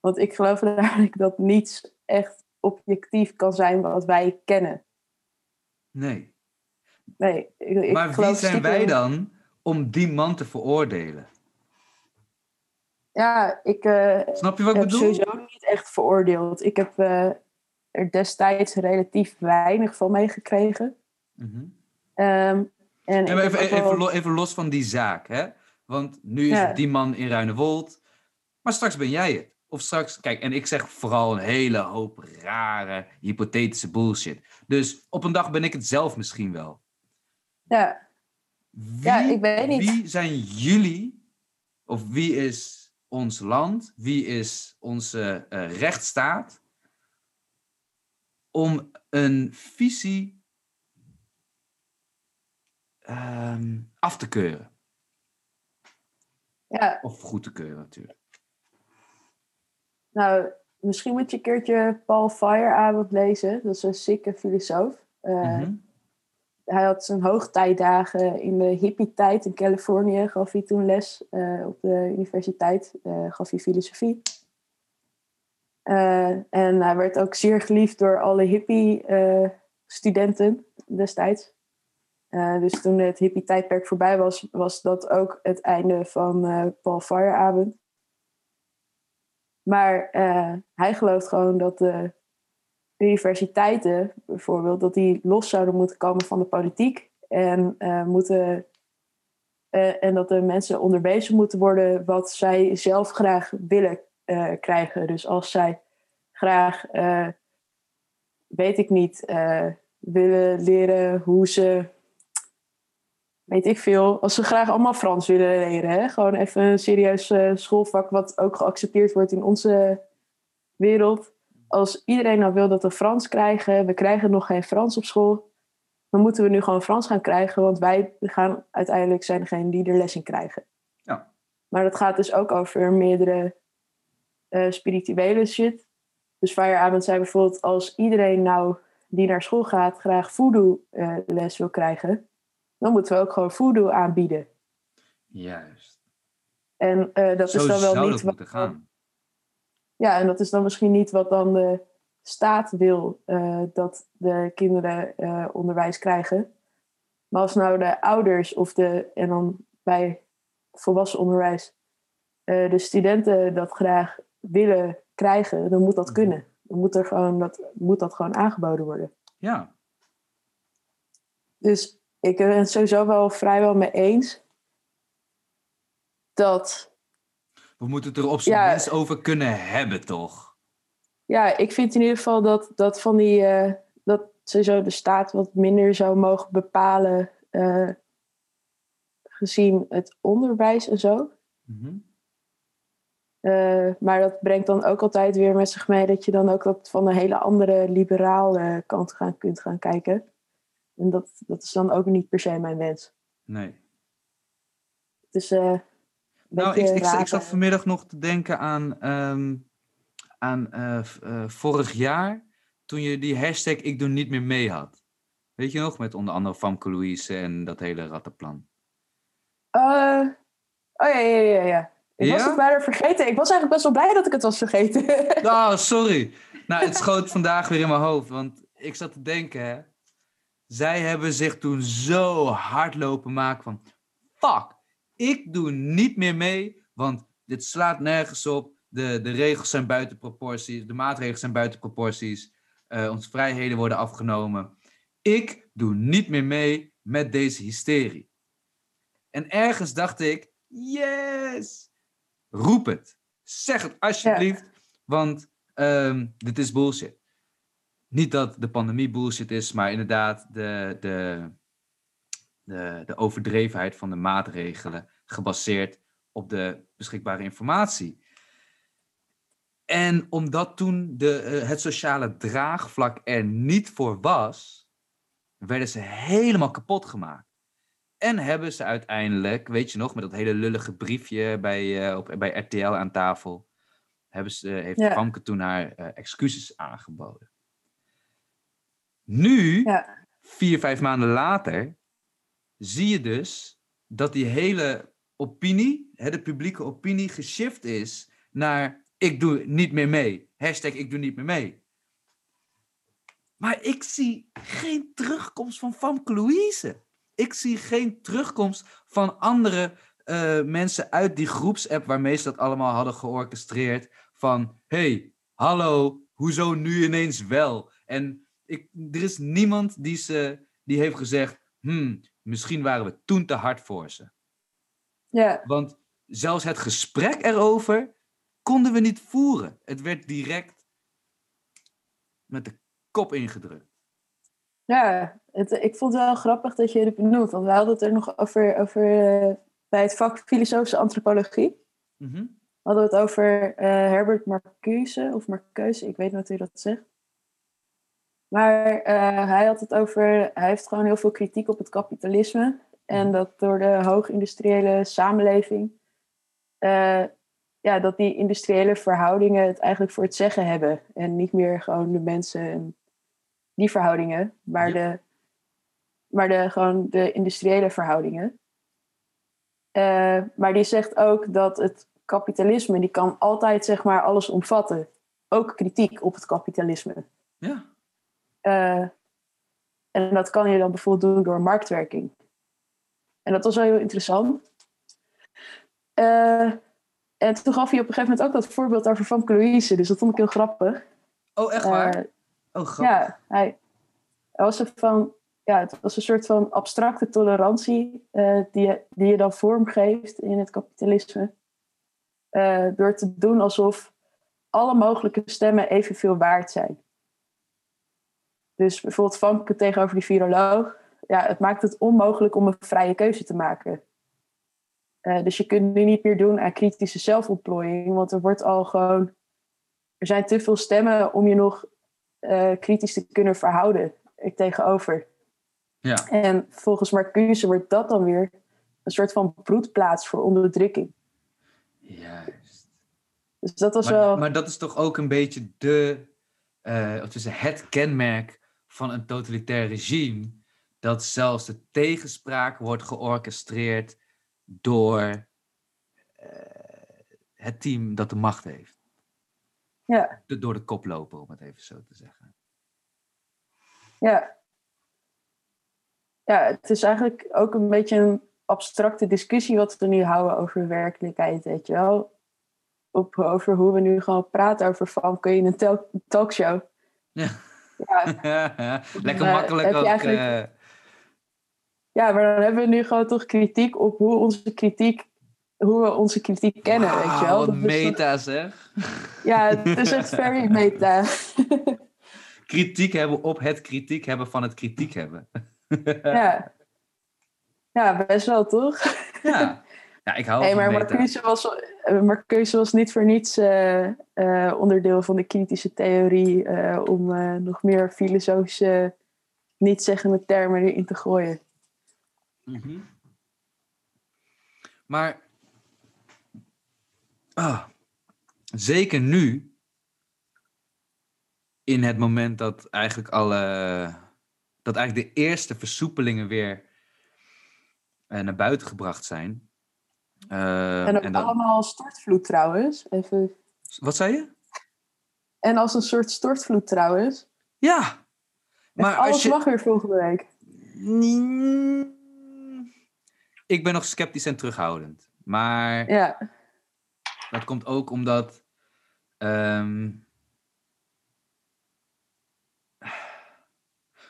Want ik geloof er eigenlijk dat niets echt objectief kan zijn wat wij kennen. Nee. Nee, ik, ik maar wie zijn wij dan om die man te veroordelen? Ja, ik eh, Snap je wat ik heb bedoel? sowieso niet echt veroordeeld. Ik heb eh, er destijds relatief weinig van meegekregen. Mhm. Ehm, en Ja, even, wel- even, even los van die zaak, hè? Want nu is Ja. het die man in Ruinewold. Maar straks ben jij het. Of straks, kijk, en ik zeg vooral een hele hoop rare, hypothetische bullshit. Dus op een dag ben ik het zelf misschien wel. Ja, Wie, Ja, ik weet niet. Wie zijn jullie, of wie is ons land, wie is onze eh, rechtsstaat, om een visie ehm, af te keuren? ja, Of goed te keuren natuurlijk. nou, misschien moet je een keertje Paul Feyerabend lezen. Dat is een sikke filosoof. Eh, Mhm. Hij had zijn hoogtijdagen in de hippie-tijd in Californië. Gaf hij toen les eh, op de universiteit. eh, gaf hij filosofie. Eh, en hij werd ook zeer geliefd door alle hippie-studenten destijds. Eh, dus toen het hippie-tijdperk voorbij was, was dat ook het einde van eh, Paul Feyerabend. Maar eh, hij gelooft gewoon dat de universiteiten bijvoorbeeld, dat die los zouden moeten komen van de politiek. En, eh, moeten, eh, en dat de mensen onderwezen moeten worden wat zij zelf graag willen eh, krijgen. Dus als zij graag, eh, weet ik niet, eh, willen leren hoe ze, weet ik veel, als ze graag allemaal Frans willen leren. Hè? Gewoon even een serieus schoolvak wat ook geaccepteerd wordt in onze wereld als iedereen nou wil dat we Frans krijgen, we krijgen nog geen Frans op school, dan moeten we nu gewoon Frans gaan krijgen, want wij gaan uiteindelijk zijn degene die er les in krijgen. Ja. Maar dat gaat dus ook over meerdere eh, spirituele shit. Dus Fireavond zei bijvoorbeeld, als iedereen nou die naar school gaat graag voodoo eh, les wil krijgen, dan moeten we ook gewoon voodoo aanbieden. Juist. En eh, dat Zo is dan wel niet wat gaan. Ja, en dat is dan misschien niet wat dan de staat wil dat de kinderen onderwijs krijgen. Maar als nou de ouders of de, en dan bij volwassen onderwijs, de studenten dat graag willen krijgen, dan moet dat kunnen. Dan moet, er gewoon, dat, moet dat gewoon aangeboden worden. Ja. Dus ik ben het sowieso wel vrijwel mee eens dat We moeten het er op zijn Ja. minst over kunnen hebben, toch? Ja, ik vind in ieder geval dat, dat van die eh, dat sowieso de staat wat minder zou mogen bepalen eh, gezien het onderwijs en zo. Mhm. Eh, maar dat brengt dan ook altijd weer met zich mee dat je dan ook wat van een hele andere liberale kant gaan, kunt gaan kijken. En dat, dat is dan ook niet per se mijn wens. Nee. Het is eh, Nou, ik, ik, zat eh. vanmiddag nog te denken aan, ehm, aan eh, eh, vorig jaar, toen je die hashtag ik doe niet meer mee had. Weet je nog, met onder andere Famke Louise en dat hele rattenplan. Eh, oh ja, ja, ja, ja. Ik was het bijna vergeten. Ik was eigenlijk best wel blij dat ik het was vergeten. Oh, sorry. Nou, het schoot vandaag weer in mijn hoofd, want ik zat te denken, hè. Zij hebben zich toen zo hard lopen maken van, fuck, ik doe niet meer mee, want dit slaat nergens op. De, de regels zijn buiten proporties, de maatregelen zijn buiten proporties. eh, onze vrijheden worden afgenomen. Ik doe niet meer mee met deze hysterie. En ergens dacht ik, yes! Roep het. Zeg het alsjeblieft, want ehm, dit is bullshit. Niet dat de pandemie bullshit is, maar inderdaad de, de, de, de overdrevenheid van de maatregelen gebaseerd op de beschikbare informatie. En omdat toen de, eh, het sociale draagvlak er niet voor was, werden ze helemaal kapot gemaakt. En hebben ze uiteindelijk, weet je nog, met dat hele lullige briefje bij, eh, op, bij RTL aan tafel, hebben ze, heeft Ja. Famke toen haar eh, excuses aangeboden. Nu, Ja. vier, vijf maanden later, zie je dus dat die hele opinie, hè, de publieke opinie, geshift is naar ik doe niet meer mee. Hashtag ik doe niet meer mee. Maar ik zie geen terugkomst van Famke Louise. Ik zie geen terugkomst van andere eh, mensen uit die groepsapp waarmee ze dat allemaal hadden georchestreerd. Van, hey, hallo, hoezo nu ineens wel? En ik, er is niemand die, ze, die heeft gezegd, hmm, misschien waren we toen te hard voor ze. Ja, Want zelfs het gesprek erover konden we niet voeren. Het werd direct met de kop ingedrukt. Ja het, ik vond het wel grappig dat je het benoemt. Want we hadden het er nog over, over eh, bij het vak filosofische antropologie. Mhm. hadden we het over eh, Herbert Marcuse, of Marcuse, ik weet niet hoe je dat zegt. Maar eh, hij had het over, hij heeft gewoon heel veel kritiek op het kapitalisme. En dat door de hoogindustriële samenleving, ja, dat die industriële verhoudingen het eigenlijk voor het zeggen hebben. En niet meer gewoon de mensen en die verhoudingen, maar, Ja. de, maar de, gewoon de industriële verhoudingen. Eh, maar die zegt ook dat het kapitalisme, die kan altijd zeg maar alles omvatten. Ook kritiek op het kapitalisme. Ja. Eh, en dat kan je dan bijvoorbeeld doen door marktwerking. En dat was wel heel interessant. Eh, en toen gaf hij op een gegeven moment ook dat voorbeeld over Famke Louise. Dus dat vond ik heel grappig. Oh, echt waar? Oh, grappig. ja, hij, was er van, ja, het was een soort van abstracte tolerantie eh, die, je, die je dan vormgeeft in het kapitalisme. Eh, door te doen alsof alle mogelijke stemmen evenveel waard zijn. Dus bijvoorbeeld Famke tegenover die viroloog. Ja, het maakt het onmogelijk om een vrije keuze te maken. Eh, dus je kunt nu niet meer doen aan kritische zelfontplooiing, want er wordt al gewoon. Er zijn te veel stemmen om je nog eh, kritisch te kunnen verhouden er tegenover. Ja. En volgens Marcuse wordt dat dan weer een soort van broedplaats voor onderdrukking. Juist. Dus dat was Maar, wel. maar dat is toch ook een beetje de, of tussen het kenmerk van een totalitair regime, dat zelfs de tegenspraak wordt georchestreerd door eh, het team dat de macht heeft. Ja, De- door de koploper, om het even zo te zeggen. ja. Ja, het is eigenlijk ook een beetje een abstracte discussie wat we nu houden over werkelijkheid, weet je wel. Op, over hoe we nu gewoon praten over van, kun je een talkshow? Ja. Ja, Lekker makkelijk ook. eigenlijk- eh, ja, maar dan hebben we nu gewoon toch kritiek op hoe onze kritiek, hoe we onze kritiek kennen, weet je wel. Wat Dat toch- meta zeg. Ja, het is echt very meta. kritiek hebben op het kritiek hebben van het kritiek hebben. ja. ja, best wel toch? ja. ja, ik hou Nee, van maar meta. Marcuse was, eh, Marcuse was niet voor niets eh, eh, onderdeel van de kritische theorie om nog meer filosofische, niet-zeggende termen erin te gooien. Mhm. Maar ah, zeker nu, in het moment dat eigenlijk alle, dat eigenlijk de eerste versoepelingen weer eh, naar buiten gebracht zijn. Eh, en ook en allemaal stortvloed trouwens. Even. wat zei je? En als een soort stortvloed trouwens. Ja, Maar alles als je, mag weer volgende week. Ik ben nog sceptisch en terughoudend. Maar Ja, dat komt ook omdat. ehm,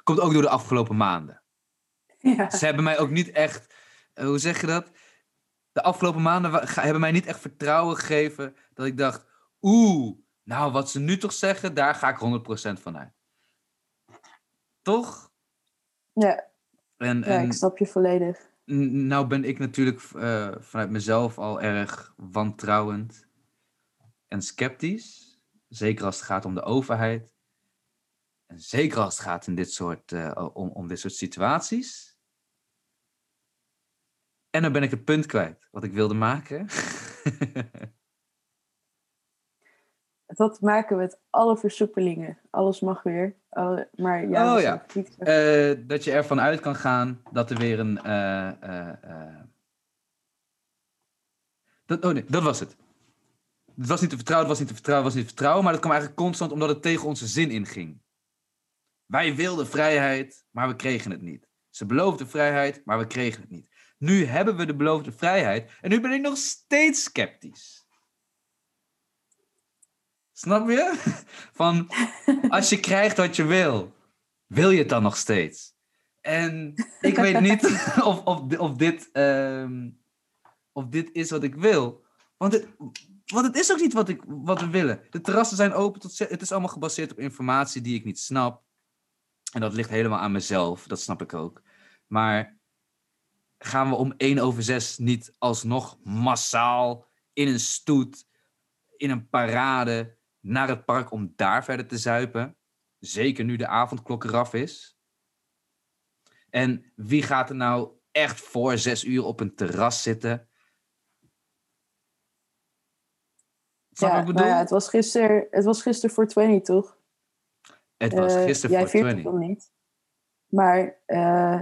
komt ook door de afgelopen maanden. ja. Ze hebben mij ook niet echt. eh, hoe zeg je dat? De afgelopen maanden hebben mij niet echt vertrouwen gegeven. Dat ik dacht. Oeh, nou wat ze nu toch zeggen, daar ga ik 100% van uit. Toch? ja, En, ja, en ik snap je volledig. Nou ben ik natuurlijk eh, vanuit mezelf al erg wantrouwend en sceptisch. Zeker als het gaat om de overheid. En zeker als het gaat in dit soort, eh, om, om dit soort situaties. En dan ben ik het punt kwijt wat ik wilde maken. Dat maken we met alle versoepelingen. Alles mag weer. Alle- maar ja, Oh ja. niet. Eh, dat je ervan uit kan gaan dat er weer een. eh, eh, Dat, oh nee, dat was het. Het was niet te vertrouwen, het was niet te vertrouwen, het was niet te vertrouwen, maar dat kwam eigenlijk constant omdat het tegen onze zin inging. Wij wilden vrijheid, maar we kregen het niet. Ze beloofden vrijheid, maar we kregen het niet. Nu hebben we de beloofde vrijheid en nu ben ik nog steeds sceptisch. Snap je? Van, als je krijgt wat je wil, wil je het dan nog steeds? En ik weet niet of, of, of, dit, ehm, of dit is wat ik wil. Want het, want het is ook niet wat, ik, wat we willen. De terrassen zijn open tot... Het is allemaal gebaseerd op informatie die ik niet snap. En dat ligt helemaal aan mezelf. Dat snap ik ook. Maar gaan we om 1 over 6 niet alsnog massaal in een stoet, in een parade naar het park om daar verder te zuipen? Zeker nu de avondklok eraf is. En wie gaat er nou echt voor zes uur op een terras zitten? Ja, wat ik nou bedoel? ja, het was gisteren, het was gisteren voor 20, toch? het was Eh, gisteren jij voor viert het 20. dan niet. Maar eh,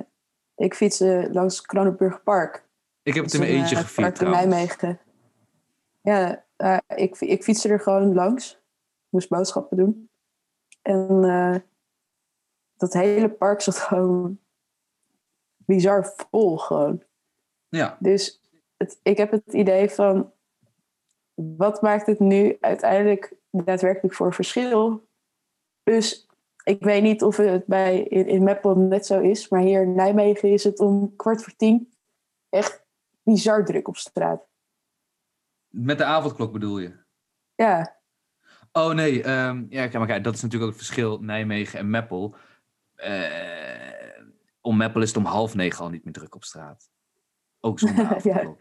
ik fietste langs Kronenburg Park. Ik heb het in Dat mijn eentje een, gevierd park in. Nijmegen. Ja, eh, ik, ik fietste er gewoon langs. Moest boodschappen doen. En eh, dat hele park zat gewoon bizar vol gewoon. Ja, Dus het, ik heb het idee van... Wat maakt het nu uiteindelijk daadwerkelijk voor verschil? Dus ik weet niet of het bij, in, in Meppel net zo is... maar hier in Nijmegen is het om kwart voor tien... echt bizar druk op straat. met de avondklok bedoel je? Ja, Oh nee, ehm, ja, kijk, maar kijk, dat is natuurlijk ook het verschil Nijmegen en Meppel. Eh, om Meppel is het om half negen al niet meer druk op straat. Ook zonder Ja.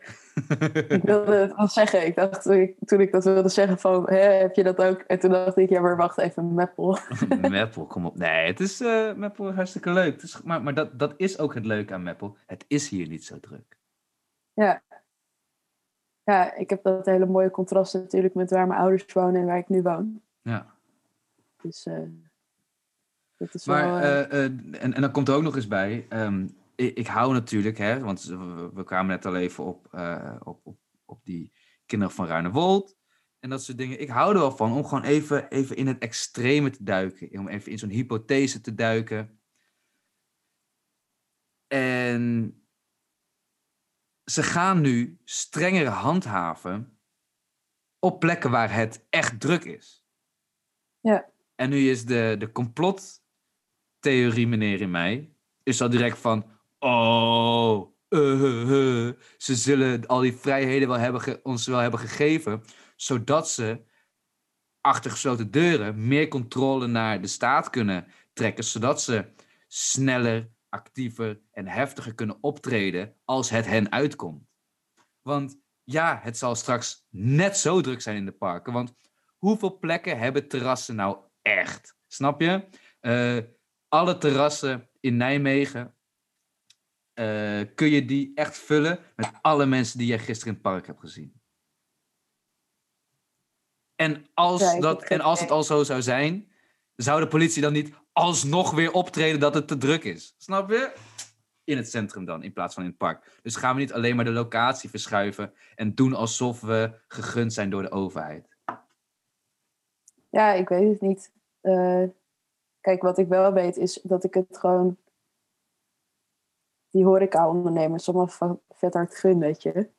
ik wilde het wel zeggen. Ik dacht toen ik, toen ik dat wilde zeggen van... Hè, heb je dat ook? En toen dacht ik, ja, maar wacht even, Meppel. Meppel, kom op. Nee, het is eh Meppel hartstikke leuk. Het is, maar maar dat, dat is ook het leuke aan Meppel. Het is hier niet zo druk. Ja. Ja, ik heb dat hele mooie contrast natuurlijk met waar mijn ouders wonen en waar ik nu woon. Ja. Dus eh dat is Maar, wel... eh, en, en dan komt er ook nog eens bij, ehm, ik, ik hou natuurlijk, hè, want we, we kwamen net al even op, op, op, op die kinderen van Ruinewold en dat soort dingen. Ik hou er wel van om gewoon even, even in het extreme te duiken, om even in zo'n hypothese te duiken. En ze gaan nu strengere handhaven op plekken waar het echt druk is. Ja. En nu is de, de complottheorie, meneer in mij, is al direct van, oh, eh, eh, eh, ze zullen al die vrijheden wel hebben ons wel hebben gegeven, zodat ze achter gesloten deuren meer controle naar de staat kunnen trekken, zodat ze sneller, actiever en heftiger kunnen optreden als het hen uitkomt. Want ja, het zal straks net zo druk zijn in de parken, want hoeveel plekken hebben terrassen nou echt? Snap je? Eh, alle terrassen in Nijmegen, eh, kun je die echt vullen met alle mensen die jij gisteren in het park hebt gezien? En als, dat, en als het al zo zou zijn, zou de politie dan niet alsnog weer optreden dat het te druk is? Snap je? In het centrum dan, in plaats van in het park. Dus gaan we niet alleen maar de locatie verschuiven en doen alsof we gegund zijn door de overheid. Ja, ik weet het niet. Eh, kijk, wat ik wel weet is dat ik het gewoon... Die horeca-ondernemers allemaal va- vet hard gun, weet je.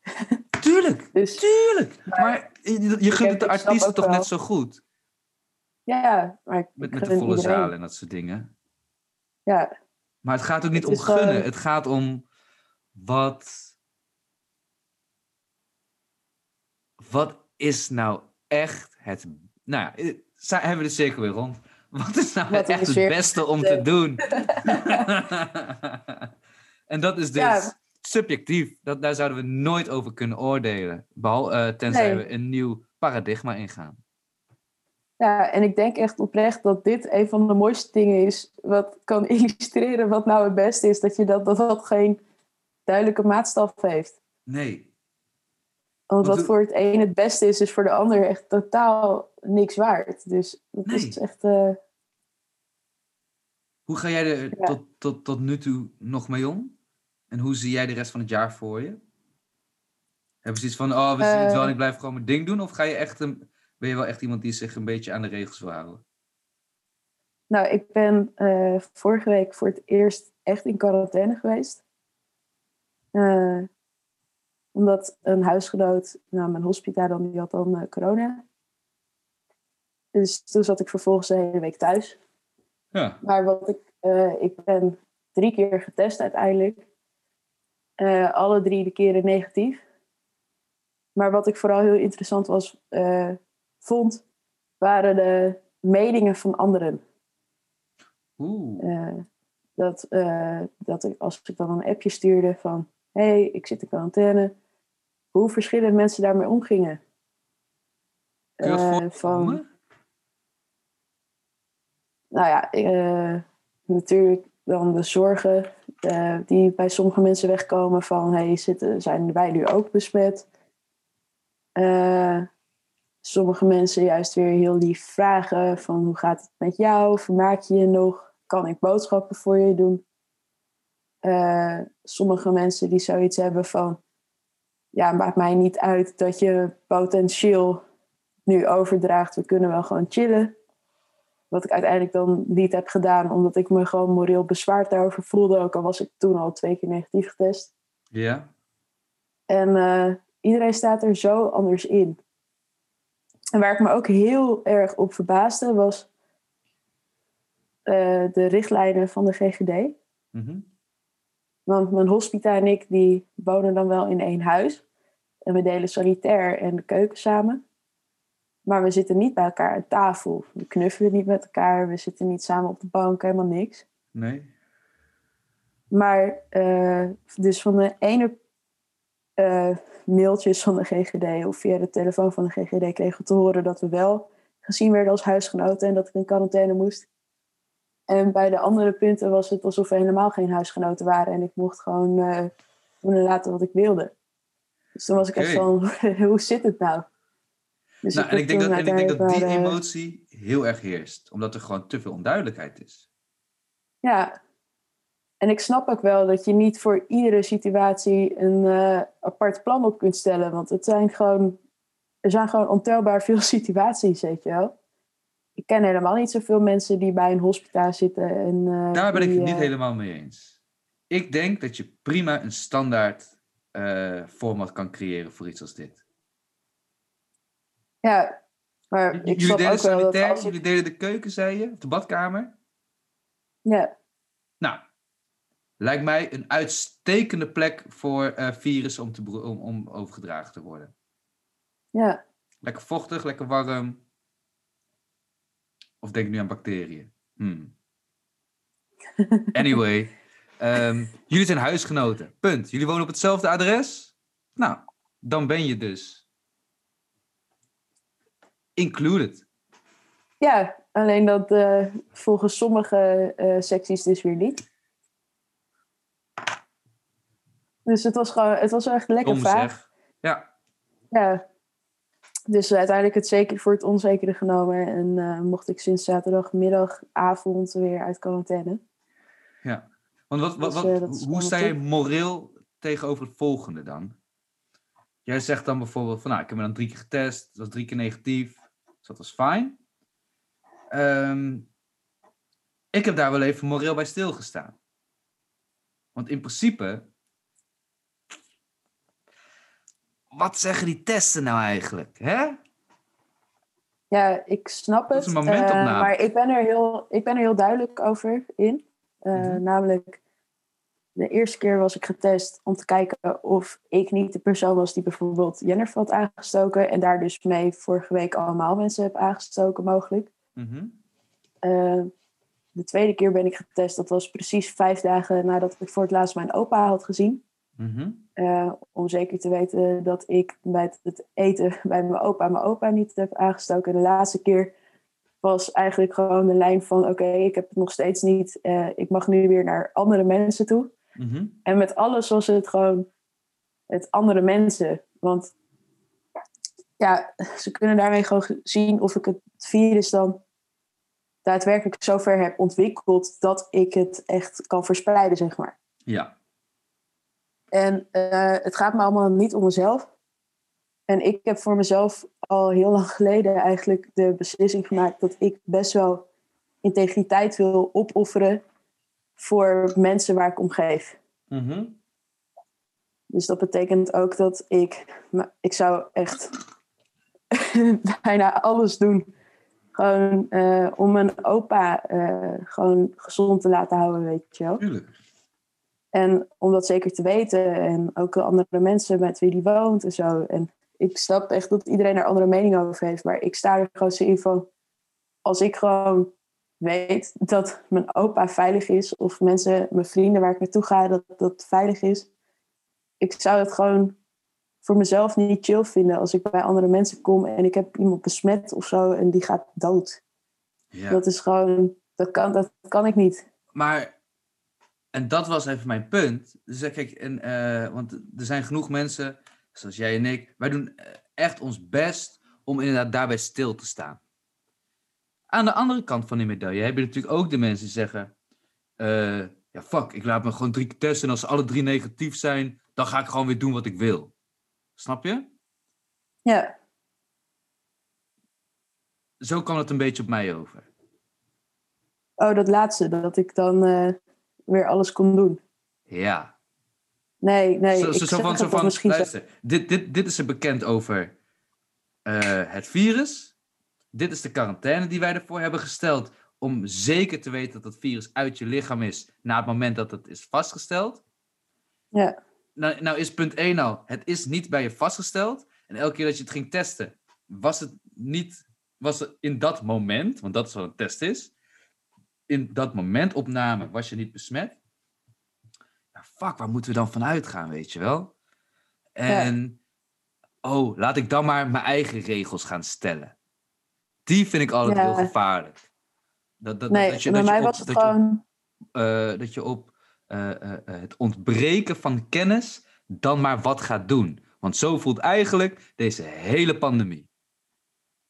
Tuurlijk, Dus tuurlijk. Maar je, je gunt het de artiesten toch wel. net zo goed? Ja, maar ik Met, met de volle iedereen. zalen en dat soort dingen. Ja, Maar het gaat ook niet Het om gewoon- gunnen. Het gaat om wat. Wat is nou echt het. Nou ja, eh, hebben we de cirkel weer rond. Wat is nou Wat is echt het beste om te doen? en dat is dus Ja. subjectief. Dat, daar zouden we nooit over kunnen oordelen. Behal, eh, tenzij Nee. we een nieuw paradigma ingaan. Ja, en ik denk echt oprecht dat dit een van de mooiste dingen is. Wat kan illustreren wat nou het beste is. Dat je dat, dat, dat geen duidelijke maatstaf heeft. Nee. Want wat voor het een het beste is, is voor de ander echt totaal niks waard. Dus dat Nee. is echt. eh, Hoe ga jij er Ja. tot, tot, tot nu toe nog mee om? En hoe zie jij de rest van het jaar voor je? Heb je zoiets van, oh, we zien het wel en Eh. ik blijf gewoon mijn ding doen? Of ga je echt een, ben je wel echt iemand die zich een beetje aan de regels wil houden? Nou, ik ben eh, vorige week voor het eerst echt in quarantaine geweest. Eh, omdat een huisgenoot, nou mijn hospita dan, die had dan eh, corona. Dus toen zat ik vervolgens de hele week thuis. Ja. Maar wat ik, ik ben drie keer getest uiteindelijk. Alle drie de keren negatief. Maar wat ik vooral heel interessant was, vond, waren de meningen van anderen. Oeh. Eh, dat, eh, dat ik, als ik dan een appje stuurde van... hé, hey, ik zit in quarantaine. Hoe verschillende mensen daarmee omgingen. Eh, voorkomen? nou ja, natuurlijk dan de zorgen die bij sommige mensen wegkomen van hey, zitten, zijn wij nu ook besmet? Sommige mensen juist weer heel lief vragen van hoe gaat het met jou? Vermaak je je nog? Kan ik boodschappen voor je doen? Eh, sommige mensen die zoiets hebben van ja, maakt mij niet uit dat je potentieel nu overdraagt. We kunnen wel gewoon chillen. Wat ik uiteindelijk dan niet heb gedaan, omdat ik me gewoon moreel bezwaard daarover voelde. Ook al was ik toen al twee keer negatief getest. Ja. En eh, iedereen staat er zo anders in. En waar ik me ook heel erg op verbaasde, was eh, de richtlijnen van de GGD. Mhm. Want mijn hospita en ik, die wonen dan wel in één huis. En we delen sanitair en de keuken samen. Maar we zitten niet bij elkaar aan tafel. We knuffelen niet met elkaar. We zitten niet samen op de bank. Helemaal niks. Nee. Maar eh, dus van de ene eh, mailtjes van de GGD of via de telefoon van de GGD kregen te horen dat we wel gezien werden als huisgenoten en dat ik in quarantaine moest. En bij de andere punten was het alsof we helemaal geen huisgenoten waren en ik mocht gewoon eh, doen en laten wat ik wilde. Dus toen was ik echt van, hoe zit het nou? Dus nou, en ik denk, dat, en ik denk dat die eh, emotie heel erg heerst. Omdat er gewoon te veel onduidelijkheid is. Ja, en ik snap ook wel dat je niet voor iedere situatie een eh, apart plan op kunt stellen. Want het zijn gewoon, er zijn gewoon ontelbaar veel situaties, weet je wel. Ik ken helemaal niet zoveel mensen die bij een hospitaal zitten. En, eh, Daar ben ik het niet eh, helemaal mee eens. Ik denk dat je prima een standaard format kan creëren voor iets als dit. Ja, maar ik jullie delen ook sanitair, jullie delen de keuken, zei je? Of de badkamer? Ja, lijkt mij een uitstekende plek voor eh virus om, te om overgedragen te worden. ja. Lekker vochtig, lekker warm. Of denk ik nu aan bacteriën? Hmm. Anyway, ehm, jullie zijn huisgenoten. Punt. Jullie wonen op hetzelfde adres? Nou, dan ben je dus included. ja, alleen dat eh, volgens sommige eh, secties dus weer niet. Dus het was gewoon, het was echt lekker Dom vaag. zeg. Ja, Ja, dus uiteindelijk het zeker voor het onzekere genomen. En eh, mocht ik sinds zaterdagmiddagavond weer uit quarantaine. ja. Want wat, wat, Dus, wat, eh, hoe sta je moreel tegenover het volgende dan? Jij zegt dan bijvoorbeeld van, nou, ik heb me dan drie keer getest, dat was drie keer negatief, dus dat was fijn. Ehm, ik heb daar wel even moreel bij stilgestaan. Want in principe, wat zeggen die testen nou eigenlijk? Hè? Ja, ik snap Dat het. is een momentopname. eh, maar ik ben, er heel, ik ben er heel duidelijk over in. Eh, Mhm. Namelijk, de eerste keer was ik getest om te kijken of ik niet de persoon was die bijvoorbeeld Jennifer had aangestoken. En daar dus mee vorige week allemaal mensen heb aangestoken mogelijk. Mhm. Eh, de tweede keer ben ik getest. Dat was precies vijf dagen nadat ik voor het laatst mijn opa had gezien. Mhm. Eh, om zeker te weten dat ik bij het eten bij mijn opa mijn opa niet heb aangestoken. De laatste keer was eigenlijk gewoon de lijn van... oké, ik heb het nog steeds niet. eh, ik mag nu weer naar andere mensen toe. Mhm. En met alles was het gewoon het andere mensen. Want ja, ze kunnen daarmee gewoon zien of ik het virus dan daadwerkelijk zover heb ontwikkeld... dat ik het echt kan verspreiden, zeg maar. Ja. En eh, het gaat me allemaal niet om mezelf. En ik heb voor mezelf al heel lang geleden eigenlijk de beslissing gemaakt dat ik best wel integriteit wil opofferen voor mensen waar ik om geef. Mhm. Dus dat betekent ook dat ik, ik zou echt bijna alles doen. Gewoon eh, om mijn opa eh, gewoon gezond te laten houden, weet je wel. Tuurlijk. En om dat zeker te weten. En ook de andere mensen met wie die woont en zo. En ik snap echt dat iedereen er andere mening over heeft. Maar ik sta er gewoon zo in van... Als ik gewoon weet dat mijn opa veilig is... of mensen, mijn vrienden waar ik naartoe ga, dat dat veilig is... Ik zou het gewoon voor mezelf niet chill vinden... als ik bij andere mensen kom en ik heb iemand besmet of zo... en die gaat dood. Ja. Dat is gewoon... Dat kan, dat kan ik niet. Maar, en dat was even mijn punt. Dus kijk, en, eh, want er zijn genoeg mensen, zoals jij en ik, wij doen eh, echt ons best om inderdaad daarbij stil te staan. Aan de andere kant van die medaille heb je natuurlijk ook de mensen die zeggen: eh, Ja, fuck, ik laat me gewoon drie keer testen en als ze alle drie negatief zijn, dan ga ik gewoon weer doen wat ik wil. Snap je? Ja, Zo kwam het een beetje op mij over. oh, dat laatste. Dat ik dan weer alles kon doen. Ja. Nee, nee. zo, ik zo, zo zeg van, zo dat van misschien luister, dit, dit, dit is er bekend over eh, het virus. Dit is de quarantaine die wij ervoor hebben gesteld om zeker te weten dat het virus uit je lichaam is na het moment dat het is vastgesteld. Ja, Nou, nou is punt 1 al, het is niet bij je vastgesteld. En elke keer dat je het ging testen, was het niet, was het in dat moment, want dat is wat een test is, in dat moment opname was je niet besmet. Ja, fuck, waar moeten we dan van uitgaan, weet je wel? En, oh, laat ik dan maar mijn eigen regels gaan stellen. Die vind ik altijd Ja. heel gevaarlijk. Dat, dat, nee, dat je, bij dat je op- was het dat je op- gewoon... eh, dat je op eh, eh, het ontbreken van kennis dan maar wat gaat doen. Want zo voelt eigenlijk deze hele pandemie.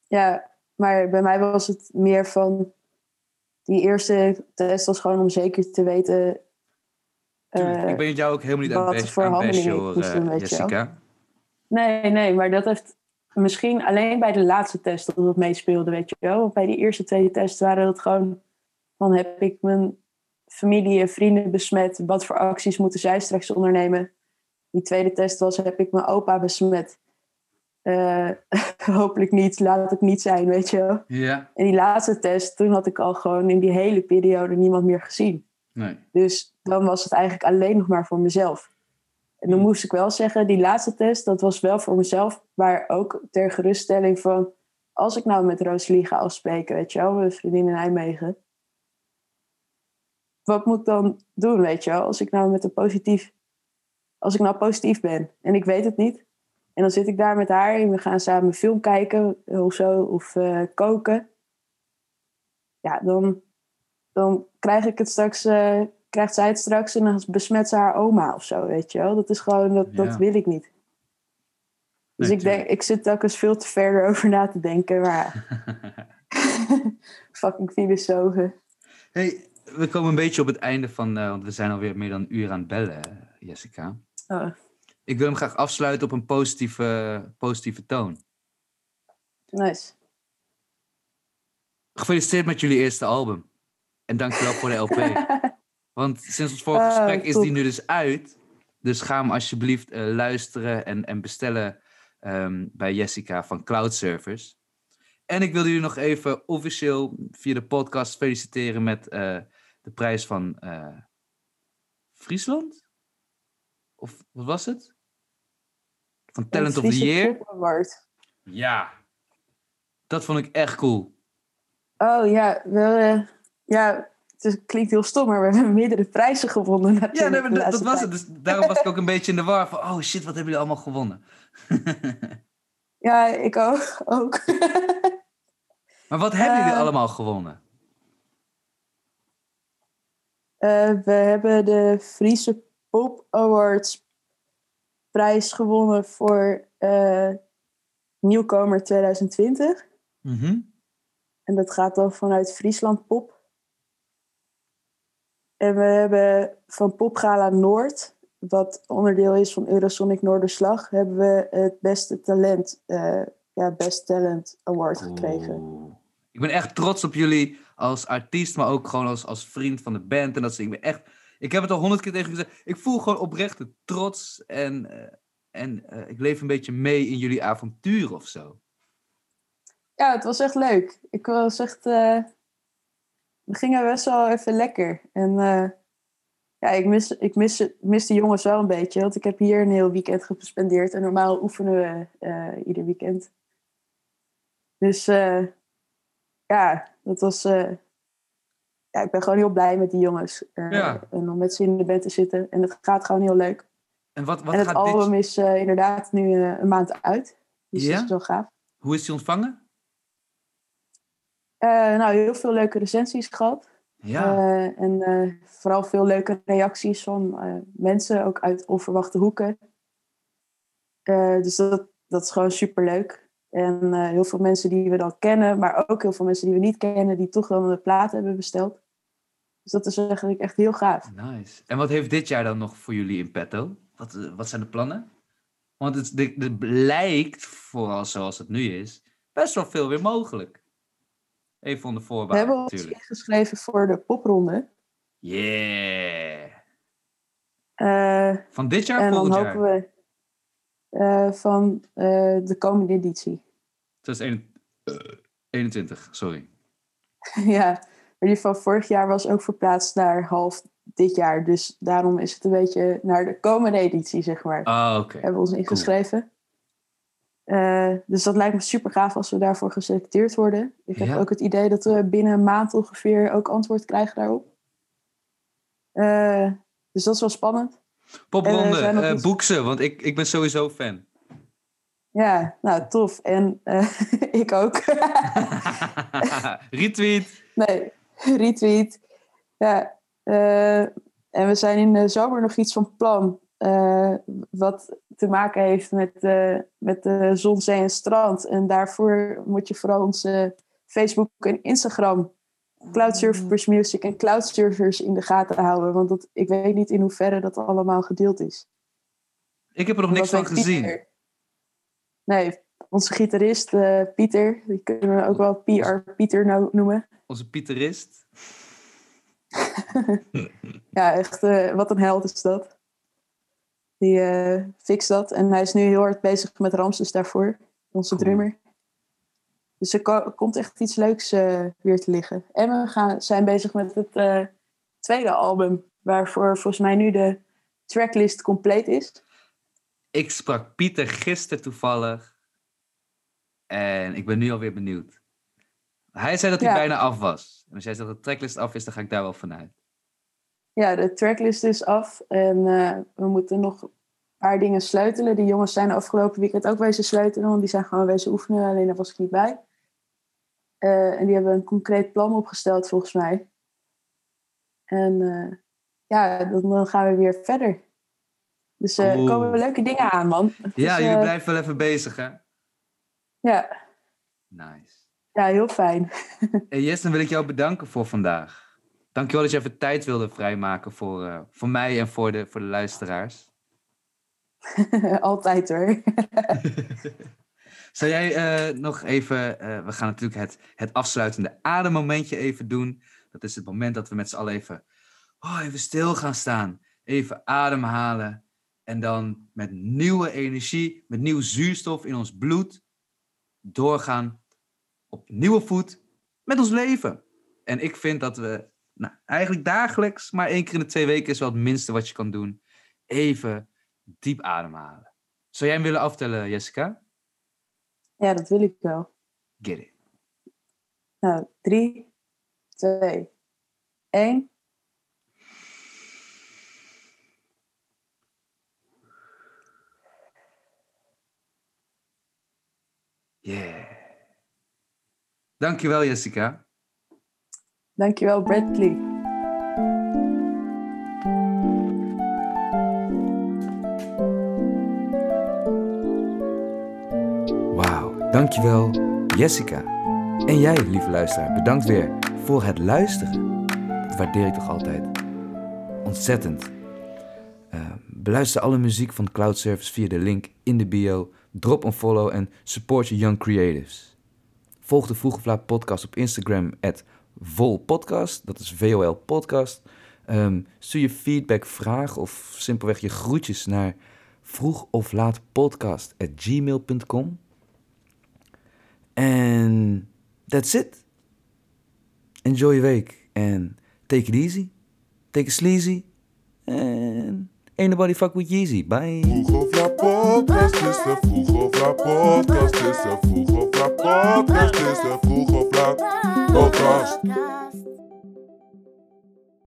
Ja, maar bij mij was het meer van... Die eerste test was gewoon om zeker te weten... Eh, ik ben jou ook helemaal niet aan het voor het hoor. Jessica. Nee, nee, maar dat heeft misschien alleen bij de laatste test dat het meespeelde, weet je wel. Want bij die eerste twee tests waren het gewoon... Dan heb ik mijn familie en vrienden besmet. Wat voor acties moeten zij straks ondernemen? Die tweede test was, heb ik mijn opa besmet. Eh, hopelijk niet, laat het niet zijn, weet je wel. Ja, En die laatste test, toen had ik al gewoon in die hele periode niemand meer gezien. nee. Dus dan was het eigenlijk alleen nog maar voor mezelf. En dan Hmm. moest ik wel zeggen, die laatste test, dat was wel voor mezelf, maar ook ter geruststelling van, als ik nou met Rosalie ga afspreken, weet je wel, mijn vriendin in Nijmegen, wat moet ik dan doen, weet je wel, als ik nou met een positief, als ik nou positief ben en ik weet het niet, en dan zit ik daar met haar en we gaan samen film kijken of zo, of eh, koken, ja, dan, dan krijg ik het straks, eh, krijgt zij het straks en dan besmet ze haar oma of zo, weet je wel. Dat is gewoon, dat, Ja. dat wil ik niet. Dus Nee, ik, denk, ik zit telkens veel te ver erover na te denken, maar fucking filosofen. hey, we komen een beetje op het einde van, eh, want we zijn alweer meer dan een uur aan het bellen, eh, Jessica. Oh, Ik wil hem graag afsluiten op een positieve, positieve toon. nice. Gefeliciteerd met jullie eerste album. En dankjewel voor de LP. Want sinds ons vorige Oh, gesprek is top. die nu dus uit. Dus ga hem alsjeblieft eh, luisteren en, en bestellen ehm, bij Jessica van Cloud Servers. En ik wil jullie nog even officieel via de podcast feliciteren met eh, de prijs van eh, Friesland? Of wat was het? Van Talent of the Year? Ja. Dat vond ik echt cool. Oh ja, we, eh, ja, het is- klinkt heel stom, maar we hebben meerdere prijzen gewonnen. Ja, nee, dat, was het. Dus daarom was ik ook een beetje in de war van, oh shit, wat hebben jullie allemaal gewonnen? Ja, ik ook. ook. maar wat hebben jullie Eh. allemaal gewonnen? Eh, we hebben de Friese Pop Awards prijs gewonnen voor eh, nieuwkomer 2020. Mhm. En dat gaat dan vanuit Friesland Pop. En we hebben van Popgala Noord, wat onderdeel is van Eurosonic Noorderslag, hebben we het beste talent, eh, ja, Best Talent Award gekregen. Ik ben echt trots op jullie als artiest, maar ook gewoon als, als vriend van de band. En dat ik ben echt, ik heb het al honderd keer tegen gezegd. Ik voel gewoon oprechte trots en, eh, en eh, ik leef een beetje mee in jullie avontuur of zo. Ja, het was echt leuk. Ik was echt, uh, we gingen best wel even lekker. En ja, ik, mis, ik mis, mis de jongens wel een beetje, want ik heb hier een heel weekend gespendeerd. En normaal oefenen we ieder weekend. Dus ja, dat was. Ja, ik ben gewoon heel blij met die jongens. Uh, ja. En om met ze in de band te zitten. En het gaat gewoon heel leuk. En, wat, wat en het gaat album dit... is uh, inderdaad nu een maand uit. Dus ja? dat is wel gaaf. Hoe is die ontvangen? nou, heel veel leuke recensies gehad. Ja. en vooral veel leuke reacties van mensen, ook uit onverwachte hoeken. dus dat, dat is gewoon super leuk. En uh, heel veel mensen die we dan kennen, maar ook heel veel mensen die we niet kennen, die toch dan de plaat hebben besteld. Dus dat is eigenlijk echt heel gaaf. Nice. En wat heeft dit jaar dan nog voor jullie in petto? Wat, eh, wat zijn de plannen? Want het, het lijkt, vooral zoals het nu is, best wel veel weer mogelijk. Even onder voorwaarden We hebben ons ingeschreven voor de popronde. Yeah! Uh, Van dit jaar en volgend dan jaar? hopen we uh, van uh, de komende editie. 2021, sorry. ja, maar die van vorig jaar was ook verplaatst naar half dit jaar. Dus daarom is het een beetje naar de komende editie, zeg maar. Ah, oké. Hebben we ons ingeschreven. Uh, dus dat lijkt me super gaaf als we daarvoor geselecteerd worden. Ik heb Ja. ook het idee dat we binnen een maand ongeveer ook antwoord krijgen daarop. Uh, dus dat is wel spannend. Popronde, En, eh, eh, boek ze, want ik, ik ben sowieso fan. Ja, nou tof. En eh, ik ook. Retweet. Nee, retweet. Ja, eh, en we zijn in de zomer nog iets van plan. eh, wat te maken heeft met, eh, met de zon, zee en strand. En daarvoor moet je vooral onze Facebook en Instagram. Cloud Surfers Music en Cloud Surfers in de gaten houden. Want dat, ik weet niet in hoeverre dat allemaal gedeeld is. Ik heb er nog niks van gezien. Pieter. Nee, onze gitarist eh, Pieter, die kunnen we ook wel PR Pieter nou noemen. Onze Pieterist. Ja, echt, eh, wat een held is dat. Die eh fixt dat. En hij is nu heel hard bezig met Ramses daarvoor. Onze Cool. drummer. Dus er ko- komt echt iets leuks eh, weer te liggen. En we gaan, zijn bezig met het tweede album. Waarvoor volgens mij nu de tracklist compleet is. Ik sprak Pieter gisteren toevallig. En ik ben nu alweer benieuwd. Hij zei dat hij Ja. bijna af was. En als jij zegt dat de tracklist af is, dan ga ik daar wel vanuit. Ja, de tracklist is af. En eh, we moeten nog een paar dingen sleutelen. Die jongens zijn afgelopen weekend ook wezen sleutelen. Want die zijn gewoon wezen oefenen. Alleen daar was ik niet bij. Eh, en die hebben een concreet plan opgesteld volgens mij. En eh, ja, dan, dan gaan we weer verder. Dus er komen leuke dingen aan, man. Ja, is, jullie blijven wel even bezig, hè? ja, Nice. Ja, heel fijn. En Jess, dan wil ik jou bedanken voor vandaag. Dankjewel dat je even tijd wilde vrijmaken voor, eh, voor mij en voor de, voor de luisteraars. Altijd hoor. Zou jij eh, nog even, eh, we gaan natuurlijk het, het afsluitende ademmomentje even doen. Dat is het moment dat we met z'n allen even, oh, even stil gaan staan. Even ademhalen. En dan met nieuwe energie, met nieuw zuurstof in ons bloed, doorgaan op nieuwe voet met ons leven. En ik vind dat we nou, eigenlijk dagelijks, maar één keer in de twee weken is wel het minste wat je kan doen. Even diep ademhalen. Zou jij hem willen aftellen, Jessica? Ja, dat wil ik wel. Get it. Nou, drie, twee, één. Yeah. Dankjewel, Jessica. Dankjewel, Bradley. Wauw, dankjewel Jessica. En jij, lieve luisteraar, bedankt weer voor het luisteren. Dat waardeer ik toch altijd ontzettend. Eh, beluister alle muziek van Cloud Service via de link in de bio. Drop een follow en support je young creatives. Volg de Vroeg of Laat podcast op Instagram, volpodcast. Dat is VOL podcast. Ehm, stuur je feedback, vraag of simpelweg je groetjes naar vroeg of laat podcast at gmail.com. En that's it. Enjoy je week en take it easy. Take it sleazy. And ain't nobody fuck with Yeezy. Bye. Podcast.